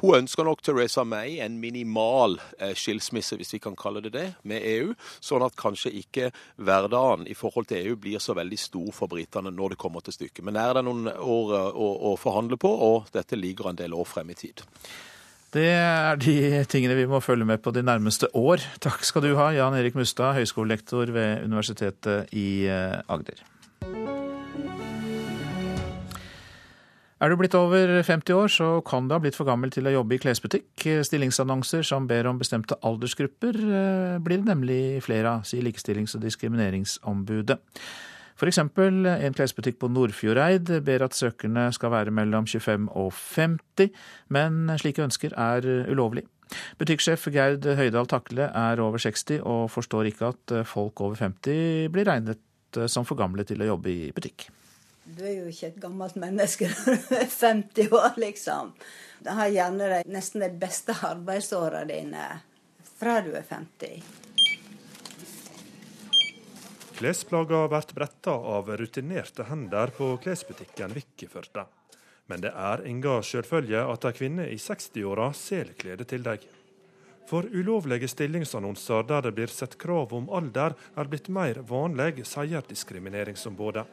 Hun ønsker nok Teresa May en minimal eh, skilsmisse, hvis vi kan kalle det det, med EU. Sånn at kanskje ikke hverdagen i forhold til EU blir så veldig stor for britene når det kommer til stykket. Men er det noen år eh, å, å forhandle på, og dette ligger en del år frem i tid. Det er de tingene vi må følge med på de nærmeste år. Takk skal du ha, Jan Erik Mustad, høyskolelektor ved Universitetet i Agder. Er du blitt over 50 år, så kan du ha blitt for gammel til å jobbe i klesbutikk. Stillingsannonser som ber om bestemte aldersgrupper eh, blir det nemlig flere av, sier Likestillings- og diskrimineringsombudet. Eksempel en klesbutikk på Nordfjordeid ber at søkerne skal være mellom 25 og 50, men slike ønsker er ulovlig. Butikksjef Gerd Høydal Takle er over 60 og forstår ikke at folk over 50 blir regnet som for gamle til å jobbe i butikk. Du er jo ikke et gammelt menneske når du er 50 år, liksom. Du har gjerne de, nesten de beste arbeidsåra dine fra du er 50. Klesplagga blir bretta av rutinerte hender på klesbutikken Vikkeførta. Men det er inga sjølfølge at ei kvinne i 60-åra selger klede til deg. For ulovlige stillingsannonser der det blir sett krav om alder, er blitt mer vanlig, sier Diskrimineringsombudet.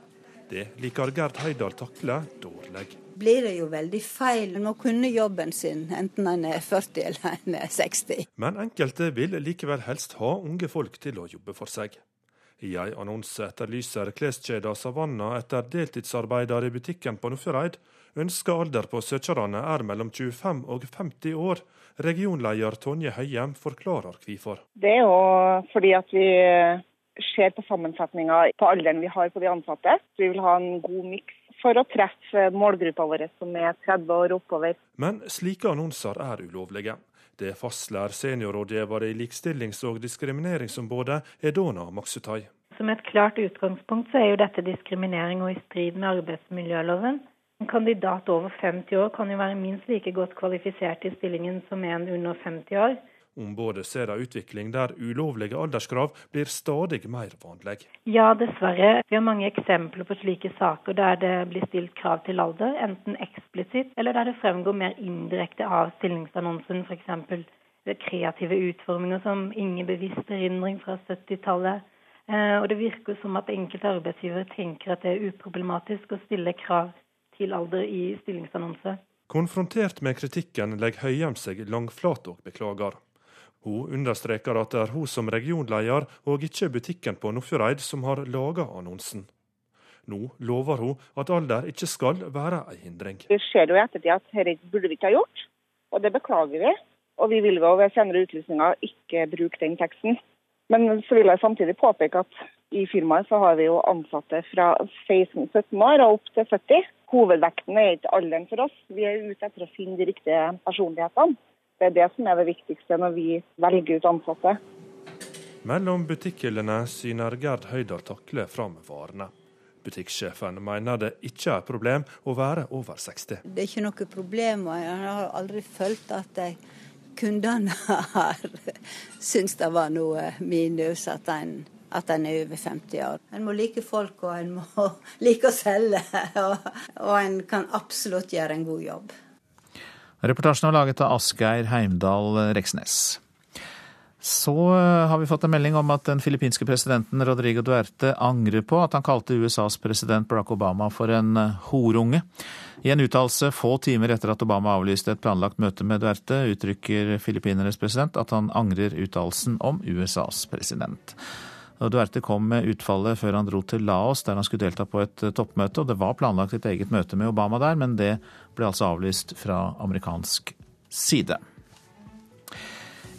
Det liker Gerd Heidal Takle dårlig. Blir det jo veldig feil. En må kunne jobben sin, enten en er 40 eller en er 60. Men enkelte vil likevel helst ha unge folk til å jobbe for seg. I en annonse etterlyser kleskjeda Savanna etter deltidsarbeidere i butikken på Nordfjordeid. Ønska alder på søkerne er mellom 25 og 50 år. Regionleder Tonje Høyem forklarer hvorfor. Det er jo fordi at vi ser på sammensetninga på alderen vi har på de ansatte. Vi vil ha en god miks for å treffe målgruppa vår som er 30 år oppover. Men slike annonser er ulovlige. Det fastslår seniorrådgiver i Likestillings- og diskrimineringsombudet Edona Maksutai. Som et klart utgangspunkt så er jo dette diskriminering og i strid med arbeidsmiljøloven. En kandidat over 50 år kan jo være minst like godt kvalifisert i stillingen som en under 50 år. Ombudet ser en utvikling der ulovlige alderskrav blir stadig mer vanlig. Ja, dessverre. Vi har mange eksempler på slike saker der det blir stilt krav til alder, enten eksplisitt eller der det fremgår mer indirekte av stillingsannonsen, f.eks. kreative utforminger som ingen bevisst erindring fra 70-tallet. Eh, og det virker som at enkelte arbeidsgivere tenker at det er uproblematisk å stille krav til alder i stillingsannonse. Konfrontert med kritikken legger Høyem seg langflat og beklager. Hun understreker at det er hun som regionleder, og ikke butikken på Nordfjordeid, som har laga annonsen. Nå lover hun at alder ikke skal være en hindring. Vi ser jo i ettertid at dette burde vi ikke ha gjort, og det beklager vi. Og vi vil jo ved senere utlysninger ikke bruke den teksten. Men så vil jeg samtidig påpeke at i firmaet så har vi jo ansatte fra 16-17 år og opp til 40. Hovedvekten er ikke alderen for oss. Vi er ute etter å finne de riktige personlighetene. Det er det som er det viktigste når vi velger ut ansatte. Mellom butikkhyllene syner Gerd Høydal Takle fram varene. Butikksjefen mener det ikke er et problem å være over 60. Det er ikke noe problem, og jeg har aldri følt at de kundene har syntes det var noe minus at en, at en er over 50 år. En må like folk, og en må like å selge, og, og en kan absolutt gjøre en god jobb. Reportasjen var laget av Asgeir Heimdal Reksnes. Så eh, har vi fått en melding om at den filippinske presidenten Rodrigo Duerte angrer på at han kalte USAs president Barack Obama for en eh, horunge. I en uttalelse få timer etter at Obama avlyste et planlagt møte med Duerte, uttrykker Filippinernes president at han angrer uttalelsen om USAs president. Duerte kom med utfallet før han dro til Laos, der han skulle delta på et eh, toppmøte. og Det var planlagt et eget møte med Obama der, men det ble altså avlyst fra amerikansk side.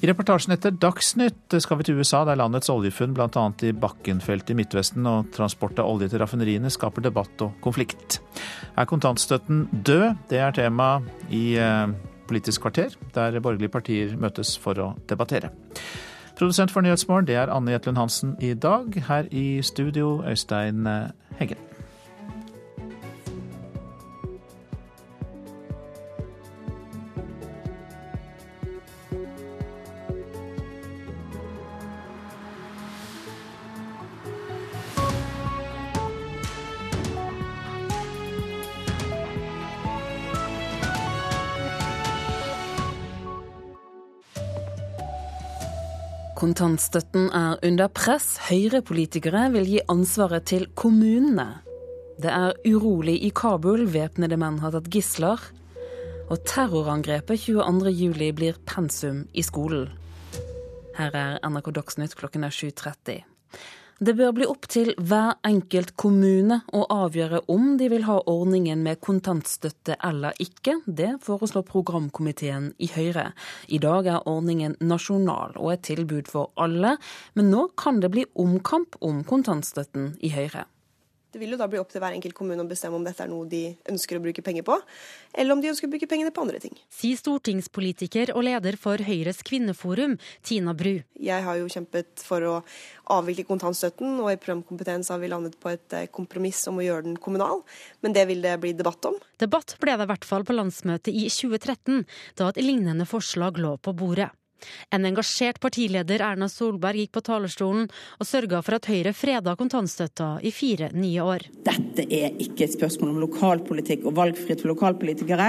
I reportasjen etter Dagsnytt skal vi til USA, der landets oljefunn bl.a. i Bakkenfeltet i Midtvesten og transport av olje til raffineriene skaper debatt og konflikt. Er kontantstøtten død? Det er tema i eh, Politisk kvarter, der borgerlige partier møtes for å debattere. Produsent for Nyhetsmorgen, det er Anne Jetlund Hansen i dag. Her i studio, Øystein Heggen. Kontantstøtten er under press. Høyre-politikere vil gi ansvaret til kommunene. Det er urolig i Kabul, væpnede menn har tatt gisler. Og terrorangrepet 22.07 blir pensum i skolen. Her er NRK Dagsnytt klokken er 7.30. Det bør bli opp til hver enkelt kommune å avgjøre om de vil ha ordningen med kontantstøtte eller ikke. Det foreslår programkomiteen i Høyre. I dag er ordningen nasjonal og et tilbud for alle, men nå kan det bli omkamp om kontantstøtten i Høyre. Det vil jo da bli opp til hver enkelt kommune å bestemme om dette er noe de ønsker å bruke penger på, eller om de ønsker å bruke pengene på andre ting. Sier stortingspolitiker og leder for Høyres kvinneforum, Tina Bru. Jeg har jo kjempet for å avvikle kontantstøtten, og i programkompetens har vi landet på et eh, kompromiss om å gjøre den kommunal, men det vil det bli debatt om. Debatt ble det i hvert fall på landsmøtet i 2013, da et lignende forslag lå på bordet. En engasjert partileder, Erna Solberg, gikk på talerstolen og sørga for at Høyre freda kontantstøtta i fire nye år. Dette er ikke et spørsmål om lokalpolitikk og valgfrihet for lokalpolitikere.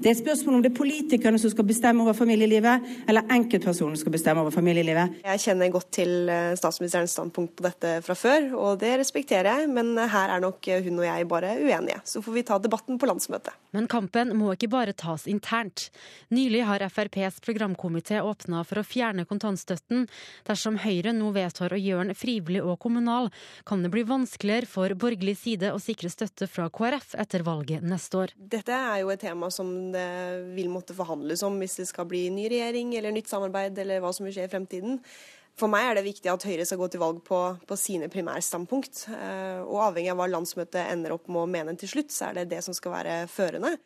Det er et spørsmål om det er politikerne som skal bestemme over familielivet, eller enkeltpersonen som skal bestemme over familielivet. Jeg kjenner godt til eh, statsministerens standpunkt på dette fra før, og det respekterer jeg, men her er nok hun og jeg bare uenige. Så får vi ta debatten på landsmøtet. Men kampen må ikke bare tas internt. Nylig har FrPs programkomité åpna åpna for å fjerne kontantstøtten. Dersom Høyre nå vedtar å gjøre den frivillig og kommunal, kan det bli vanskeligere for borgerlig side å sikre støtte fra KrF etter valget neste år. Dette er jo et tema som det vil måtte forhandles om hvis det skal bli ny regjering eller nytt samarbeid eller hva som vil skje i fremtiden. For meg er det viktig at Høyre skal gå til valg på, på sine primærstandpunkt. Eh, og avhengig av hva landsmøtet ender opp med å mene til slutt, så er det det som skal være førende.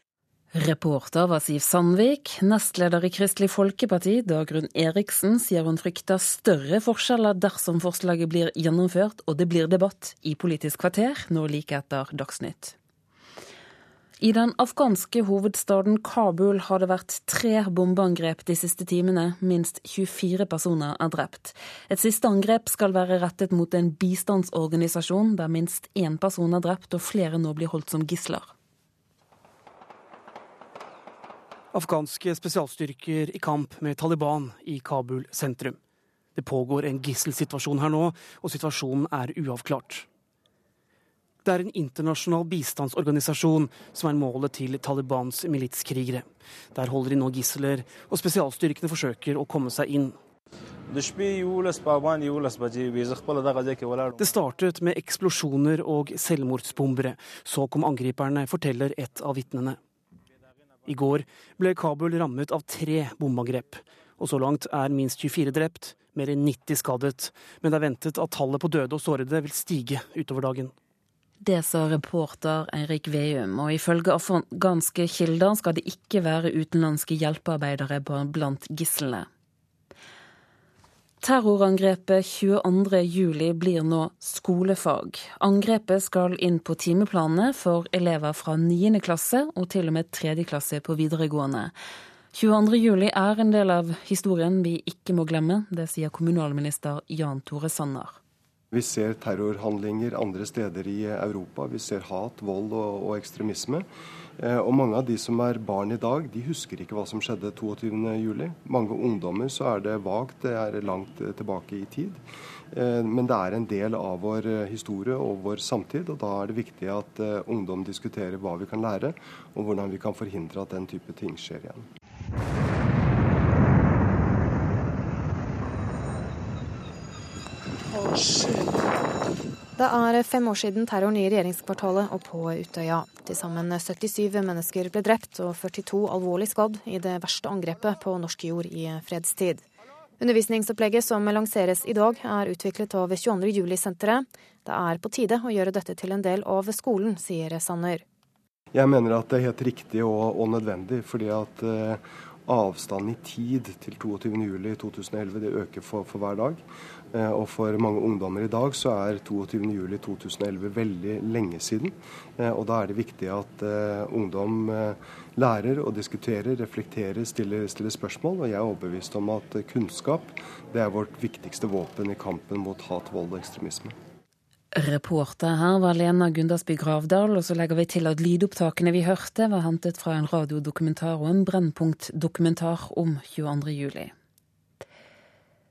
Reporter var Siv Sandvik. Nestleder i Kristelig Folkeparti, Dagrun Eriksen, sier hun frykter større forskjeller dersom forslaget blir gjennomført og det blir debatt i Politisk kvarter nå like etter Dagsnytt. I den afghanske hovedstaden Kabul har det vært tre bombeangrep de siste timene. Minst 24 personer er drept. Et siste angrep skal være rettet mot en bistandsorganisasjon der minst én person er drept og flere nå blir holdt som gisler. Afghanske spesialstyrker i kamp med Taliban i Kabul sentrum. Det pågår en gisselsituasjon her nå, og situasjonen er uavklart. Det er en internasjonal bistandsorganisasjon som er målet til Talibans militskrigere. Der holder de nå gisler, og spesialstyrkene forsøker å komme seg inn. Det startet med eksplosjoner og selvmordsbombere. Så kom angriperne, forteller et av vitnene. I går ble Kabul rammet av tre bombeangrep. Og så langt er minst 24 drept, mer enn 90 skadet. Men det er ventet at tallet på døde og sårede vil stige utover dagen. Det sa reporter Eirik Veum, og ifølge afghanske kilder skal det ikke være utenlandske hjelpearbeidere blant gislene. Terrorangrepet 22.07 blir nå skolefag. Angrepet skal inn på timeplanene for elever fra 9. klasse og til og med 3. klasse på videregående. 22.07 er en del av historien vi ikke må glemme. Det sier kommunalminister Jan Tore Sanner. Vi ser terrorhandlinger andre steder i Europa. Vi ser hat, vold og, og ekstremisme. Eh, og mange av de som er barn i dag, de husker ikke hva som skjedde 22.07. Mange ungdommer så er det vagt, det er langt eh, tilbake i tid. Eh, men det er en del av vår historie og vår samtid, og da er det viktig at ungdom diskuterer hva vi kan lære, og hvordan vi kan forhindre at den type ting skjer igjen. Oh, shit. Det er fem år siden terroren i regjeringskvartalet og på Utøya. Til sammen 77 mennesker ble drept og 42 alvorlig skadd i det verste angrepet på norsk jord i fredstid. Undervisningsopplegget som lanseres i dag, er utviklet av 22. juli-senteret. Det er på tide å gjøre dette til en del av skolen, sier Sanner. Jeg mener at det er helt riktig og, og nødvendig, fordi at uh, avstanden i tid til 22.07.2011 det øker for, for hver dag. Eh, og for mange ungdommer i dag så er 22.07.2011 veldig lenge siden. Eh, og da er det viktig at uh, ungdom lærer og diskuterer, reflekterer, stiller, stiller, spørsmål. Og jeg er overbevist om at kunnskap det er vårt viktigste våpen i kampen mot hat, vold og ekstremisme. Reporter her var Lena Gundersby Gravdal, og så legger vi til at lydopptakene vi hørte var hentet fra en radiodokumentar og en Brennpunkt-dokumentar om 22. juli.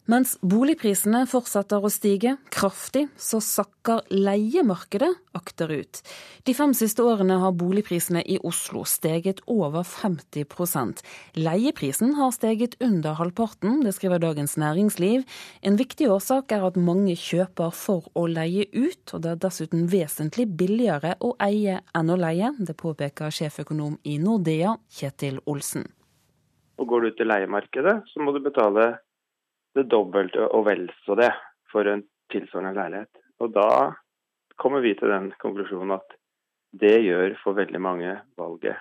Mens boligprisene fortsetter å stige kraftig, så sakker leiemarkedet akterut. De fem siste årene har boligprisene i Oslo steget over 50% Leieprisen har steget under halvparten, det skriver Dagens Næringsliv. En viktig årsak er at mange kjøper for å leie ut, og det er dessuten vesentlig billigere å eie enn å leie. Det påpeker sjeføkonom i Nordea, Kjetil Olsen. Og Går du til leiemarkedet, så må du betale det dobbelte og vel så det for en tilsvarende leilighet. Og da kommer vi til den konklusjonen at det gjør for veldig mange valget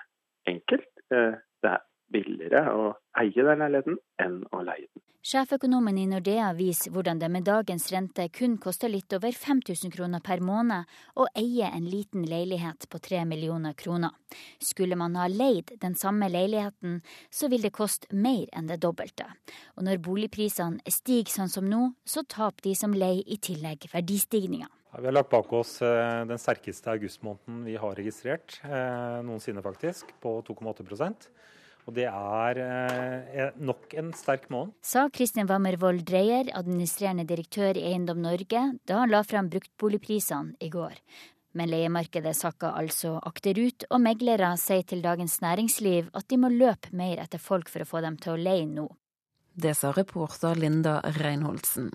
enkelt. Eh, det billigere å eie den leiligheten enn å leie den. Sjeføkonomen i Nordea viser hvordan det med dagens rente kun koster litt over 5000 kroner per måned å eie en liten leilighet på 3 millioner kroner. Skulle man ha leid den samme leiligheten, så vil det koste mer enn det dobbelte. Og når boligprisene stiger sånn som nå, så taper de som leier i tillegg verdistigninga. Vi har lagt bak oss eh, den sterkeste augustmåneden vi har registrert eh, noensinne, faktisk, på 2,8 og det er eh, nok en sterk måned. Sa Kristin Wammervold Dreyer, administrerende direktør i Eiendom Norge, da han la fram bruktboligprisene i går. Men leiemarkedet sakka altså akterut, og meglere sier til Dagens Næringsliv at de må løpe mer etter folk for å få dem til å leie nå. Det sa reporter Linda Reinholdsen.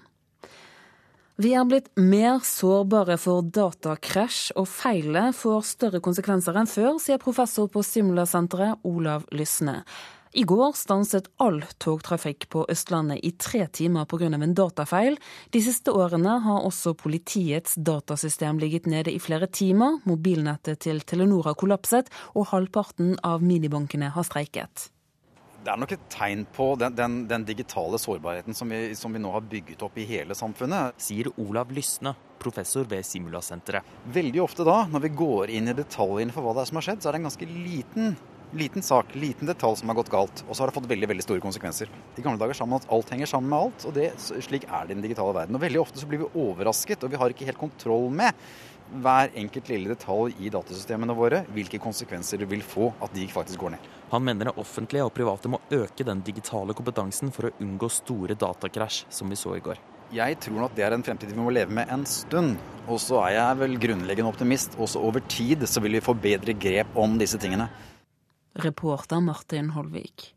Vi er blitt mer sårbare for datakrasj, og feilet får større konsekvenser enn før, sier professor på Simula-senteret Olav Lysne. I går stanset all togtrafikk på Østlandet i tre timer pga. en datafeil. De siste årene har også politiets datasystem ligget nede i flere timer. Mobilnettet til Telenor har kollapset, og halvparten av minibankene har streiket. Det er nok et tegn på den, den, den digitale sårbarheten som vi, som vi, nå har bygget opp i hele samfunnet. Sier Olav Lysne, professor ved Simulasenteret. Veldig ofte da, når vi går inn i detaljene for hva det er som har skjedd, så er det en ganske liten, liten sak, liten detalj som har gått galt. Og så har det fått veldig veldig store konsekvenser. I gamle dager sa man at alt henger sammen med alt, og det, slik er det i den digitale verden. Og veldig ofte så blir vi overrasket, og vi har ikke helt kontroll med hver enkelt lille detalj i datasystemene våre, hvilke konsekvenser det vil få at de faktisk går ned. Han mener det offentlige og private må øke den digitale kompetansen for å unngå store datakrasj, som vi så i går. Jeg tror nok det er en fremtid vi må leve med en stund. Og så er jeg vel grunnleggende optimist. Også over tid så vil vi få bedre grep om disse tingene. Reporter Martin Holvik.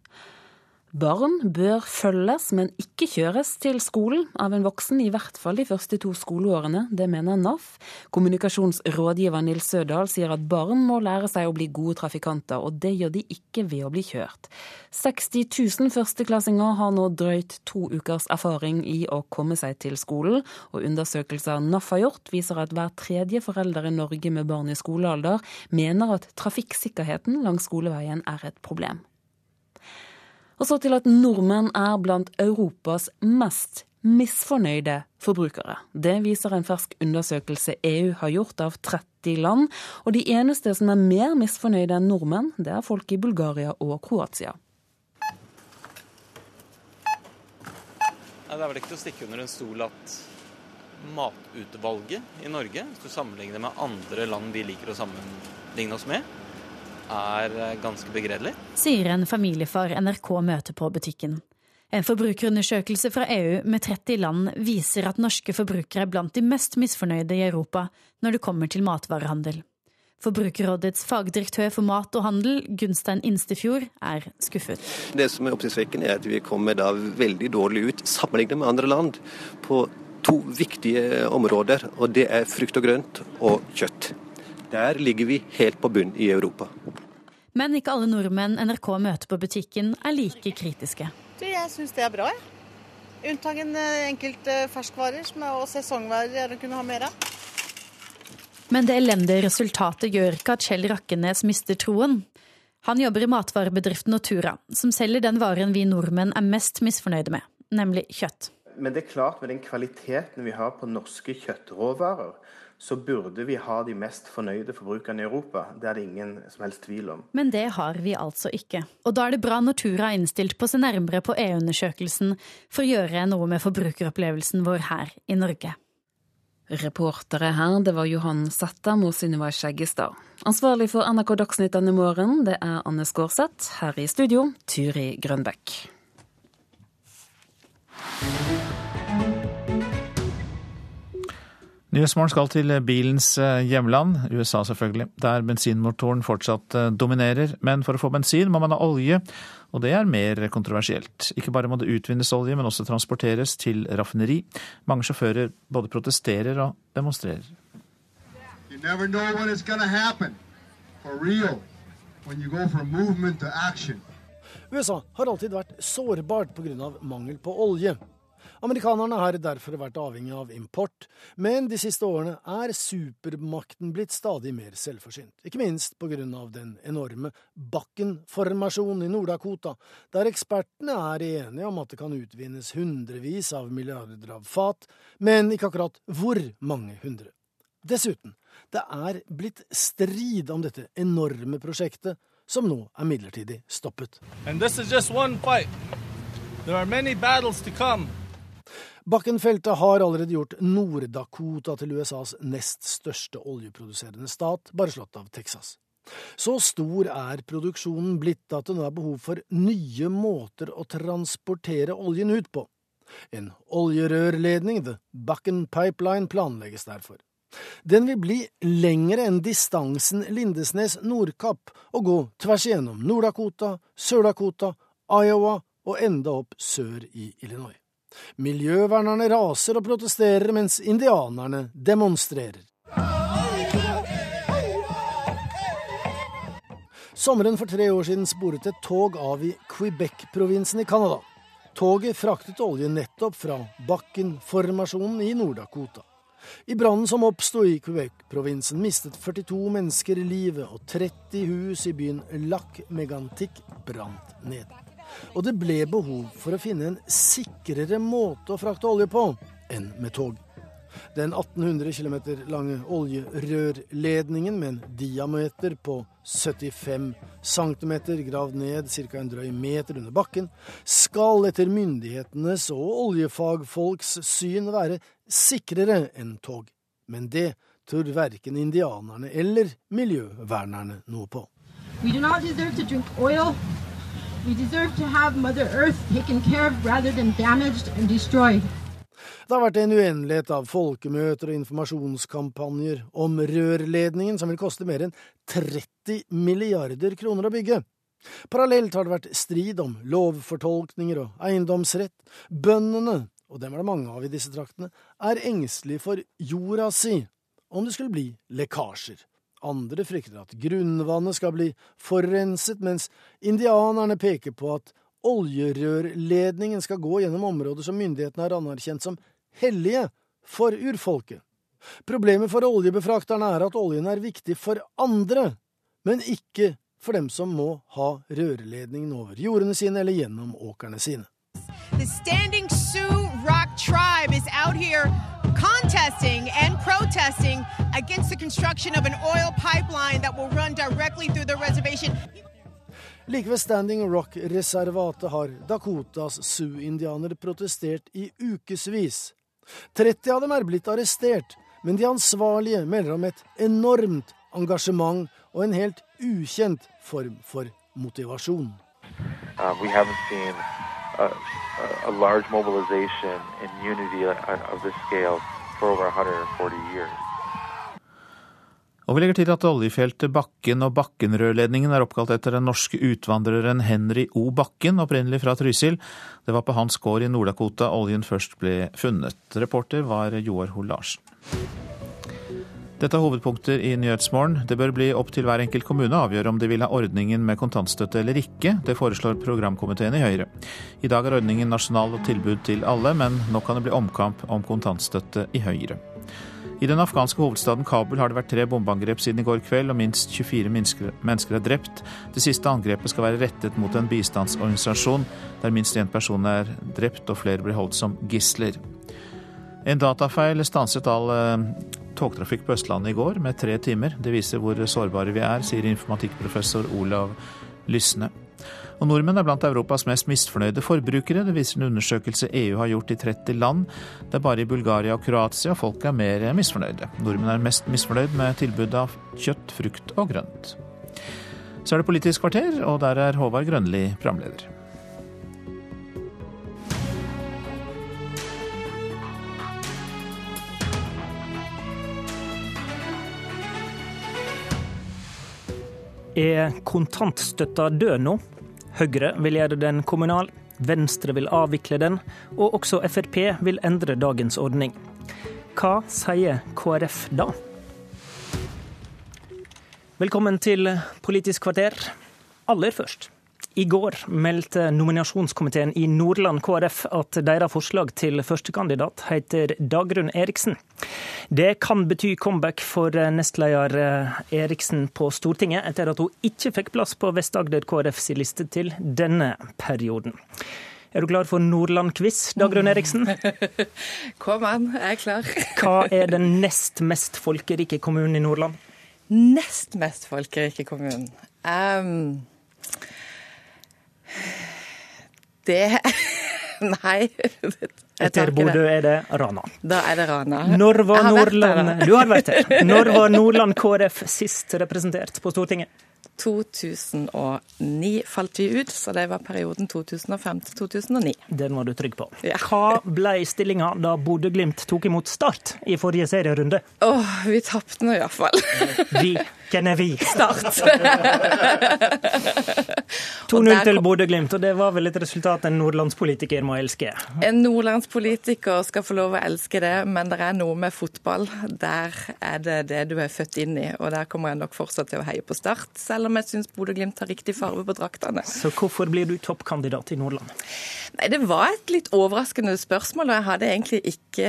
Barn bør følges, men ikke kjøres til skolen av en voksen, i hvert fall de første to skoleårene. Det mener NAF. Kommunikasjonsrådgiver Nils Sødal sier at barn må lære seg å bli gode trafikanter, og det gjør de ikke ved å bli kjørt. 60 000 førsteklassinger har nå drøyt to ukers erfaring i å komme seg til skolen, og undersøkelser NAF har gjort, viser at hver tredje forelder i Norge med barn i skolealder mener at trafikksikkerheten langs skoleveien er et problem. Og så til at nordmenn er blant Europas mest misfornøyde forbrukere. Det viser en fersk undersøkelse EU har gjort av 30 land. Og de eneste som er mer misfornøyde enn nordmenn, det er folk i Bulgaria og Kroatia. Det er vel ikke til å stikke under en stol at matutvalget i Norge, hvis du sammenligner med andre land vi liker å sammenligne oss med, er eh, ganske begredelig. Sier en familiefar NRK møter på butikken. En forbrukerundersøkelse fra EU med 30 land viser at norske forbrukere er blant de mest misfornøyde i Europa når det kommer til matvarehandel. Forbrukerrådets fagdirektør for mat og handel, Gunstein Instefjord, er skuffet. Det som er oppsiktsvekkende, er at vi kommer da veldig dårlig ut sammenlignet med andre land på to viktige områder, og det er frukt og grønt og kjøtt. Der ligger vi helt på bunn i Europa. Men ikke alle nordmenn NRK møter på butikken er like kritiske. Jeg syns det er bra, jeg. Unntagen en enkelte ferskvarer som er, og sesongvarer jeg kunne ha mer av. Men det elendige resultatet gjør ikke at Kjell Rakkenes mister troen. Han jobber i matvarebedriften Nortura, som selger den varen vi nordmenn er mest misfornøyde med, nemlig kjøtt. Men det er klart med den kvaliteten vi har på norske kjøttråvarer, så burde vi ha de mest fornøyde forbrukerne i Europa. Det er det ingen som helst tvil om. Men det har vi altså ikke. Og da er det bra Nortura er innstilt på å se nærmere på EU-undersøkelsen for å gjøre noe med forbrukeropplevelsen vår her i Norge. Reportere her, det var Johan Sattam og Sunniva Skjeggestad. Ansvarlig for NRK Dagsnytt denne morgenen, det er Anne Skårseth. Her i studio, Turi Grønbekk. Nyhetsmorgen skal til bilens eh, hjemland, USA selvfølgelig, der bensinmotoren fortsatt eh, dominerer. Men for å få bensin må man ha olje, og det er mer kontroversielt. Ikke bare må det utvinnes olje, men også transporteres til raffineri. Mange sjåfører både protesterer og demonstrerer. You never know when it's gonna happen, for real, when you go from movement to action. USA har alltid vært sårbart pga. mangel på olje. Amerikanerne har derfor vært avhengig av import, men de siste årene er supermakten blitt stadig mer selvforsynt. Ikke minst på grunn av den enorme Bakken-formasjonen i Nord-Dakota, der ekspertene er enige om at det kan utvinnes hundrevis av milliarder av fat, men ikke akkurat hvor mange hundre. Dessuten, det er blitt strid om dette enorme prosjektet, som nå er midlertidig stoppet. And this is just one fight. There are many battles to come. Bakkenfeltet har allerede gjort Nord-Dakota til USAs nest største oljeproduserende stat, bare slått av Texas. Så stor er produksjonen blitt at det nå er behov for nye måter å transportere oljen ut på. En oljerørledning, The Bakken Pipeline, planlegges derfor. Den vil bli lengre enn distansen Lindesnes–Nordkapp og gå tvers igjennom Nord-Dakota, Sør-Dakota, Iowa og enda opp sør i Illinois. Miljøvernerne raser og protesterer, mens indianerne demonstrerer. Sommeren for tre år siden sporet et tog av i Quebec-provinsen i Canada. Toget fraktet olje nettopp fra Bakken-formasjonen i Nord-Dakota. I brannen som oppsto i Quebec-provinsen, mistet 42 mennesker livet, og 30 hus i byen Lac Megantic brant ned og det ble behov for å finne en sikrere måte å frakte olje på enn med tog. Den 1800 km lange oljerørledningen med en diameter på 75 cm gravd ned ca. en drøy meter under bakken, skal etter myndighetenes og oljefagfolks syn være sikrere enn tog. Men det tror verken indianerne eller miljøvernerne noe på. We do not deserve to We deserve to have Mother Earth taken care of rather than damaged and destroyed. Det har vært en uendelighet av folkemøter og informasjonskampanjer om rørledningen, som vil koste mer enn 30 milliarder kroner å bygge. Parallelt har det vært strid om lovfortolkninger og eiendomsrett. Bøndene, og dem er det mange av i disse traktene, er engstelige for jorda si om det skulle bli lekkasjer. Andre frykter at grunnvannet skal bli forurenset, mens indianerne peker på at oljerørledningen skal gå gjennom områder som myndighetene har anerkjent som hellige for urfolket. Problemet for oljebefrakterne er at oljen er viktig for andre, men ikke for dem som må ha rørledningen over jordene sine eller gjennom åkrene sine. The Standing Sioux Rock Tribe is out here contesting and protesting against the construction of an oil pipeline that will run directly through the reservation. Like ved Standing Rock-reservatet har Dakotas Sioux-indianere protestert i ukevis. 30 av dem er blitt arrestert, men de ansvarlige melder om et enormt engasjement og en helt ukjent form for motivasjon. Uh, we haven't seen a, a large mobilization and unity of this scale for over 140 years. Og vi legger til at oljefeltet Bakken og Bakkenrørledningen er oppkalt etter den norske utvandreren Henry O. Bakken, opprinnelig fra Trysil. Det var på hans gård i Nord-Dakota oljen først ble funnet. Reporter var Joar Hoel Larsen. Dette er hovedpunkter i Nyhetsmorgen. Det bør bli opp til hver enkelt kommune å avgjøre om de vil ha ordningen med kontantstøtte eller ikke. Det foreslår programkomiteen i Høyre. I dag er ordningen nasjonal og tilbud til alle, men nå kan det bli omkamp om kontantstøtte i Høyre. I den afghanske hovedstaden Kabul har det vært tre bombeangrep siden i går kveld, og minst 24 mennesker er drept. Det siste angrepet skal være rettet mot en bistandsorganisasjon, der minst én person er drept og flere blir holdt som gisler. En datafeil stanset all eh, togtrafikk på Østlandet i går med tre timer. Det viser hvor sårbare vi er, sier informatikkprofessor Olav Lysne. Og nordmenn er blant Europas mest misfornøyde forbrukere. Det viser en undersøkelse EU har gjort i 30 land. Det er bare i Bulgaria og Kroatia folk er mer misfornøyde. Nordmenn er mest misfornøyd med tilbudet av kjøtt, frukt og grønt. Så er det Politisk kvarter, og der er Håvard Grønli programleder. Er kontantstøtta død nå? Høyre vil gjøre den kommunal, Venstre vil avvikle den, og også Frp vil endre dagens ordning. Hva sier KrF da? Velkommen til Politisk kvarter. Aller først. I går meldte nominasjonskomiteen i Nordland KrF at deres forslag til førstekandidat heter Dagrun Eriksen. Det kan bety comeback for nestleder eh, Eriksen på Stortinget, etter at hun ikke fikk plass på Vest-Agder KrFs liste til denne perioden. Er du klar for Nordland-quiz, Dagrun Eriksen? Kom an, jeg er klar. Hva er den nest mest folkerike kommunen i Nordland? Nest mest folkerike kommunen? Um det Nei. Etter Bodø er det Rana. Da er det Rana. Når var Nordland Du har vært her. Når var Nordland KrF sist representert på Stortinget? 2009 falt vi ut, så det var perioden 2005 til 2009. Den var du trygg på. Ja. Hva ble stillinga da Bodø-Glimt tok imot Start i forrige serierunde? Åh, oh, vi tapte nå iallfall. vi. Hvem er vi? Start. 2-0 til Bodø-Glimt, og det var vel et resultat en nordlandspolitiker må elske? En nordlandspolitiker skal få lov å elske det, men det er noe med fotball. Der er det det du er født inn i, og der kommer jeg nok fortsatt til å heie på Start. selv om jeg syns Bodø-Glimt har riktig farge på draktene. Så hvorfor blir du toppkandidat i Nordland? Nei, Det var et litt overraskende spørsmål, og jeg hadde egentlig ikke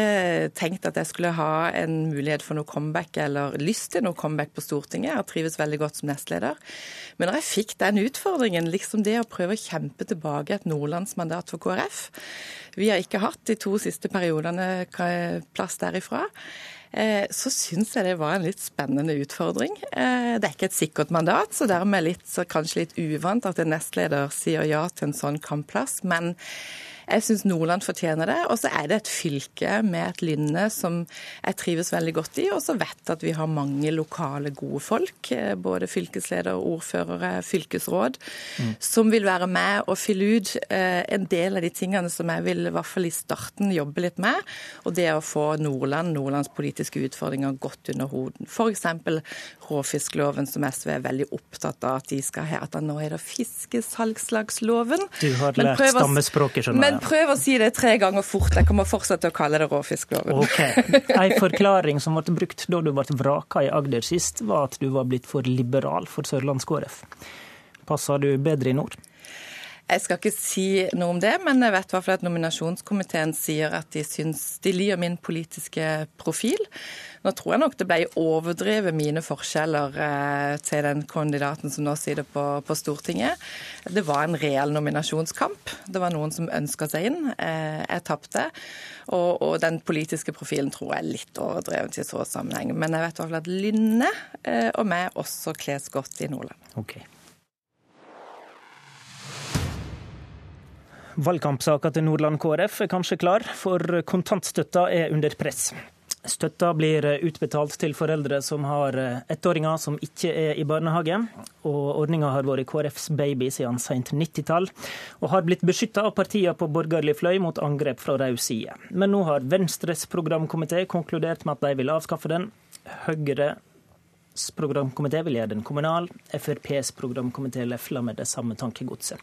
tenkt at jeg skulle ha en mulighet for noe comeback, eller lyst til noe comeback på Stortinget. Jeg har trives veldig godt som nestleder. Men når jeg fikk den utfordringen, liksom det å prøve å kjempe tilbake et nordlandsmandat for KrF Vi har ikke hatt de to siste periodene plass derifra. Eh, så syns jeg det var en litt spennende utfordring. Eh, det er ikke et sikkert mandat, så dermed litt, så kanskje litt uvant at en nestleder sier ja til en sånn kampplass. Men jeg syns Nordland fortjener det. Og så er det et fylke med et lynne som jeg trives veldig godt i. Og så vet at vi har mange lokale, gode folk. Eh, både fylkesleder, ordførere, fylkesråd. Mm. Som vil være med og fylle ut eh, en del av de tingene som jeg vil i hvert fall i starten jobbe litt med. Og det å få Nordland, Nordlands politiske utfordringer godt under hoden. F.eks. råfiskloven, som SV er veldig opptatt av at de skal ha. At nå er det fiskesalgslagsloven. Du har lært stammespråket, skjønner jeg. Men prøv å si det tre ganger fort. Jeg kommer fortsatt til å kalle det råfiskloven. Ok. En forklaring som ble brukt da du ble vraka i Agder sist, var at du var blitt for liberal for Sørlands-KrF. Passer du bedre i nord? Jeg skal ikke si noe om det, men jeg vet i hvert fall at nominasjonskomiteen sier at de syns de liker min politiske profil. Nå tror jeg nok det ble overdrevet mine forskjeller eh, til den kandidaten som nå sitter på, på, Stortinget. Det var en reell nominasjonskamp. Det var noen som ønska seg inn. Eh, jeg tapte. Og, og, den politiske profilen tror jeg er litt overdrevet i så sammenheng. Men jeg vet i hvert fall at Lynne eh, og meg også kles godt i Nordland. Okay. Valgkampsaka til Nordland KrF er kanskje klar, for kontantstøtta er under press. Støtta blir utbetalt til foreldre som har ettåringer som ikke er i barnehage. og Ordninga har vært KrFs baby siden sent 90-tall, og har blitt beskytta av partiene på borgerlig fløy mot angrep fra rød side. Men nå har Venstres programkomité konkludert med at de vil avskaffe den. Høyre programkomité vil gjøre den kommunal. FrPs programkomité lefler med det samme tankegodset.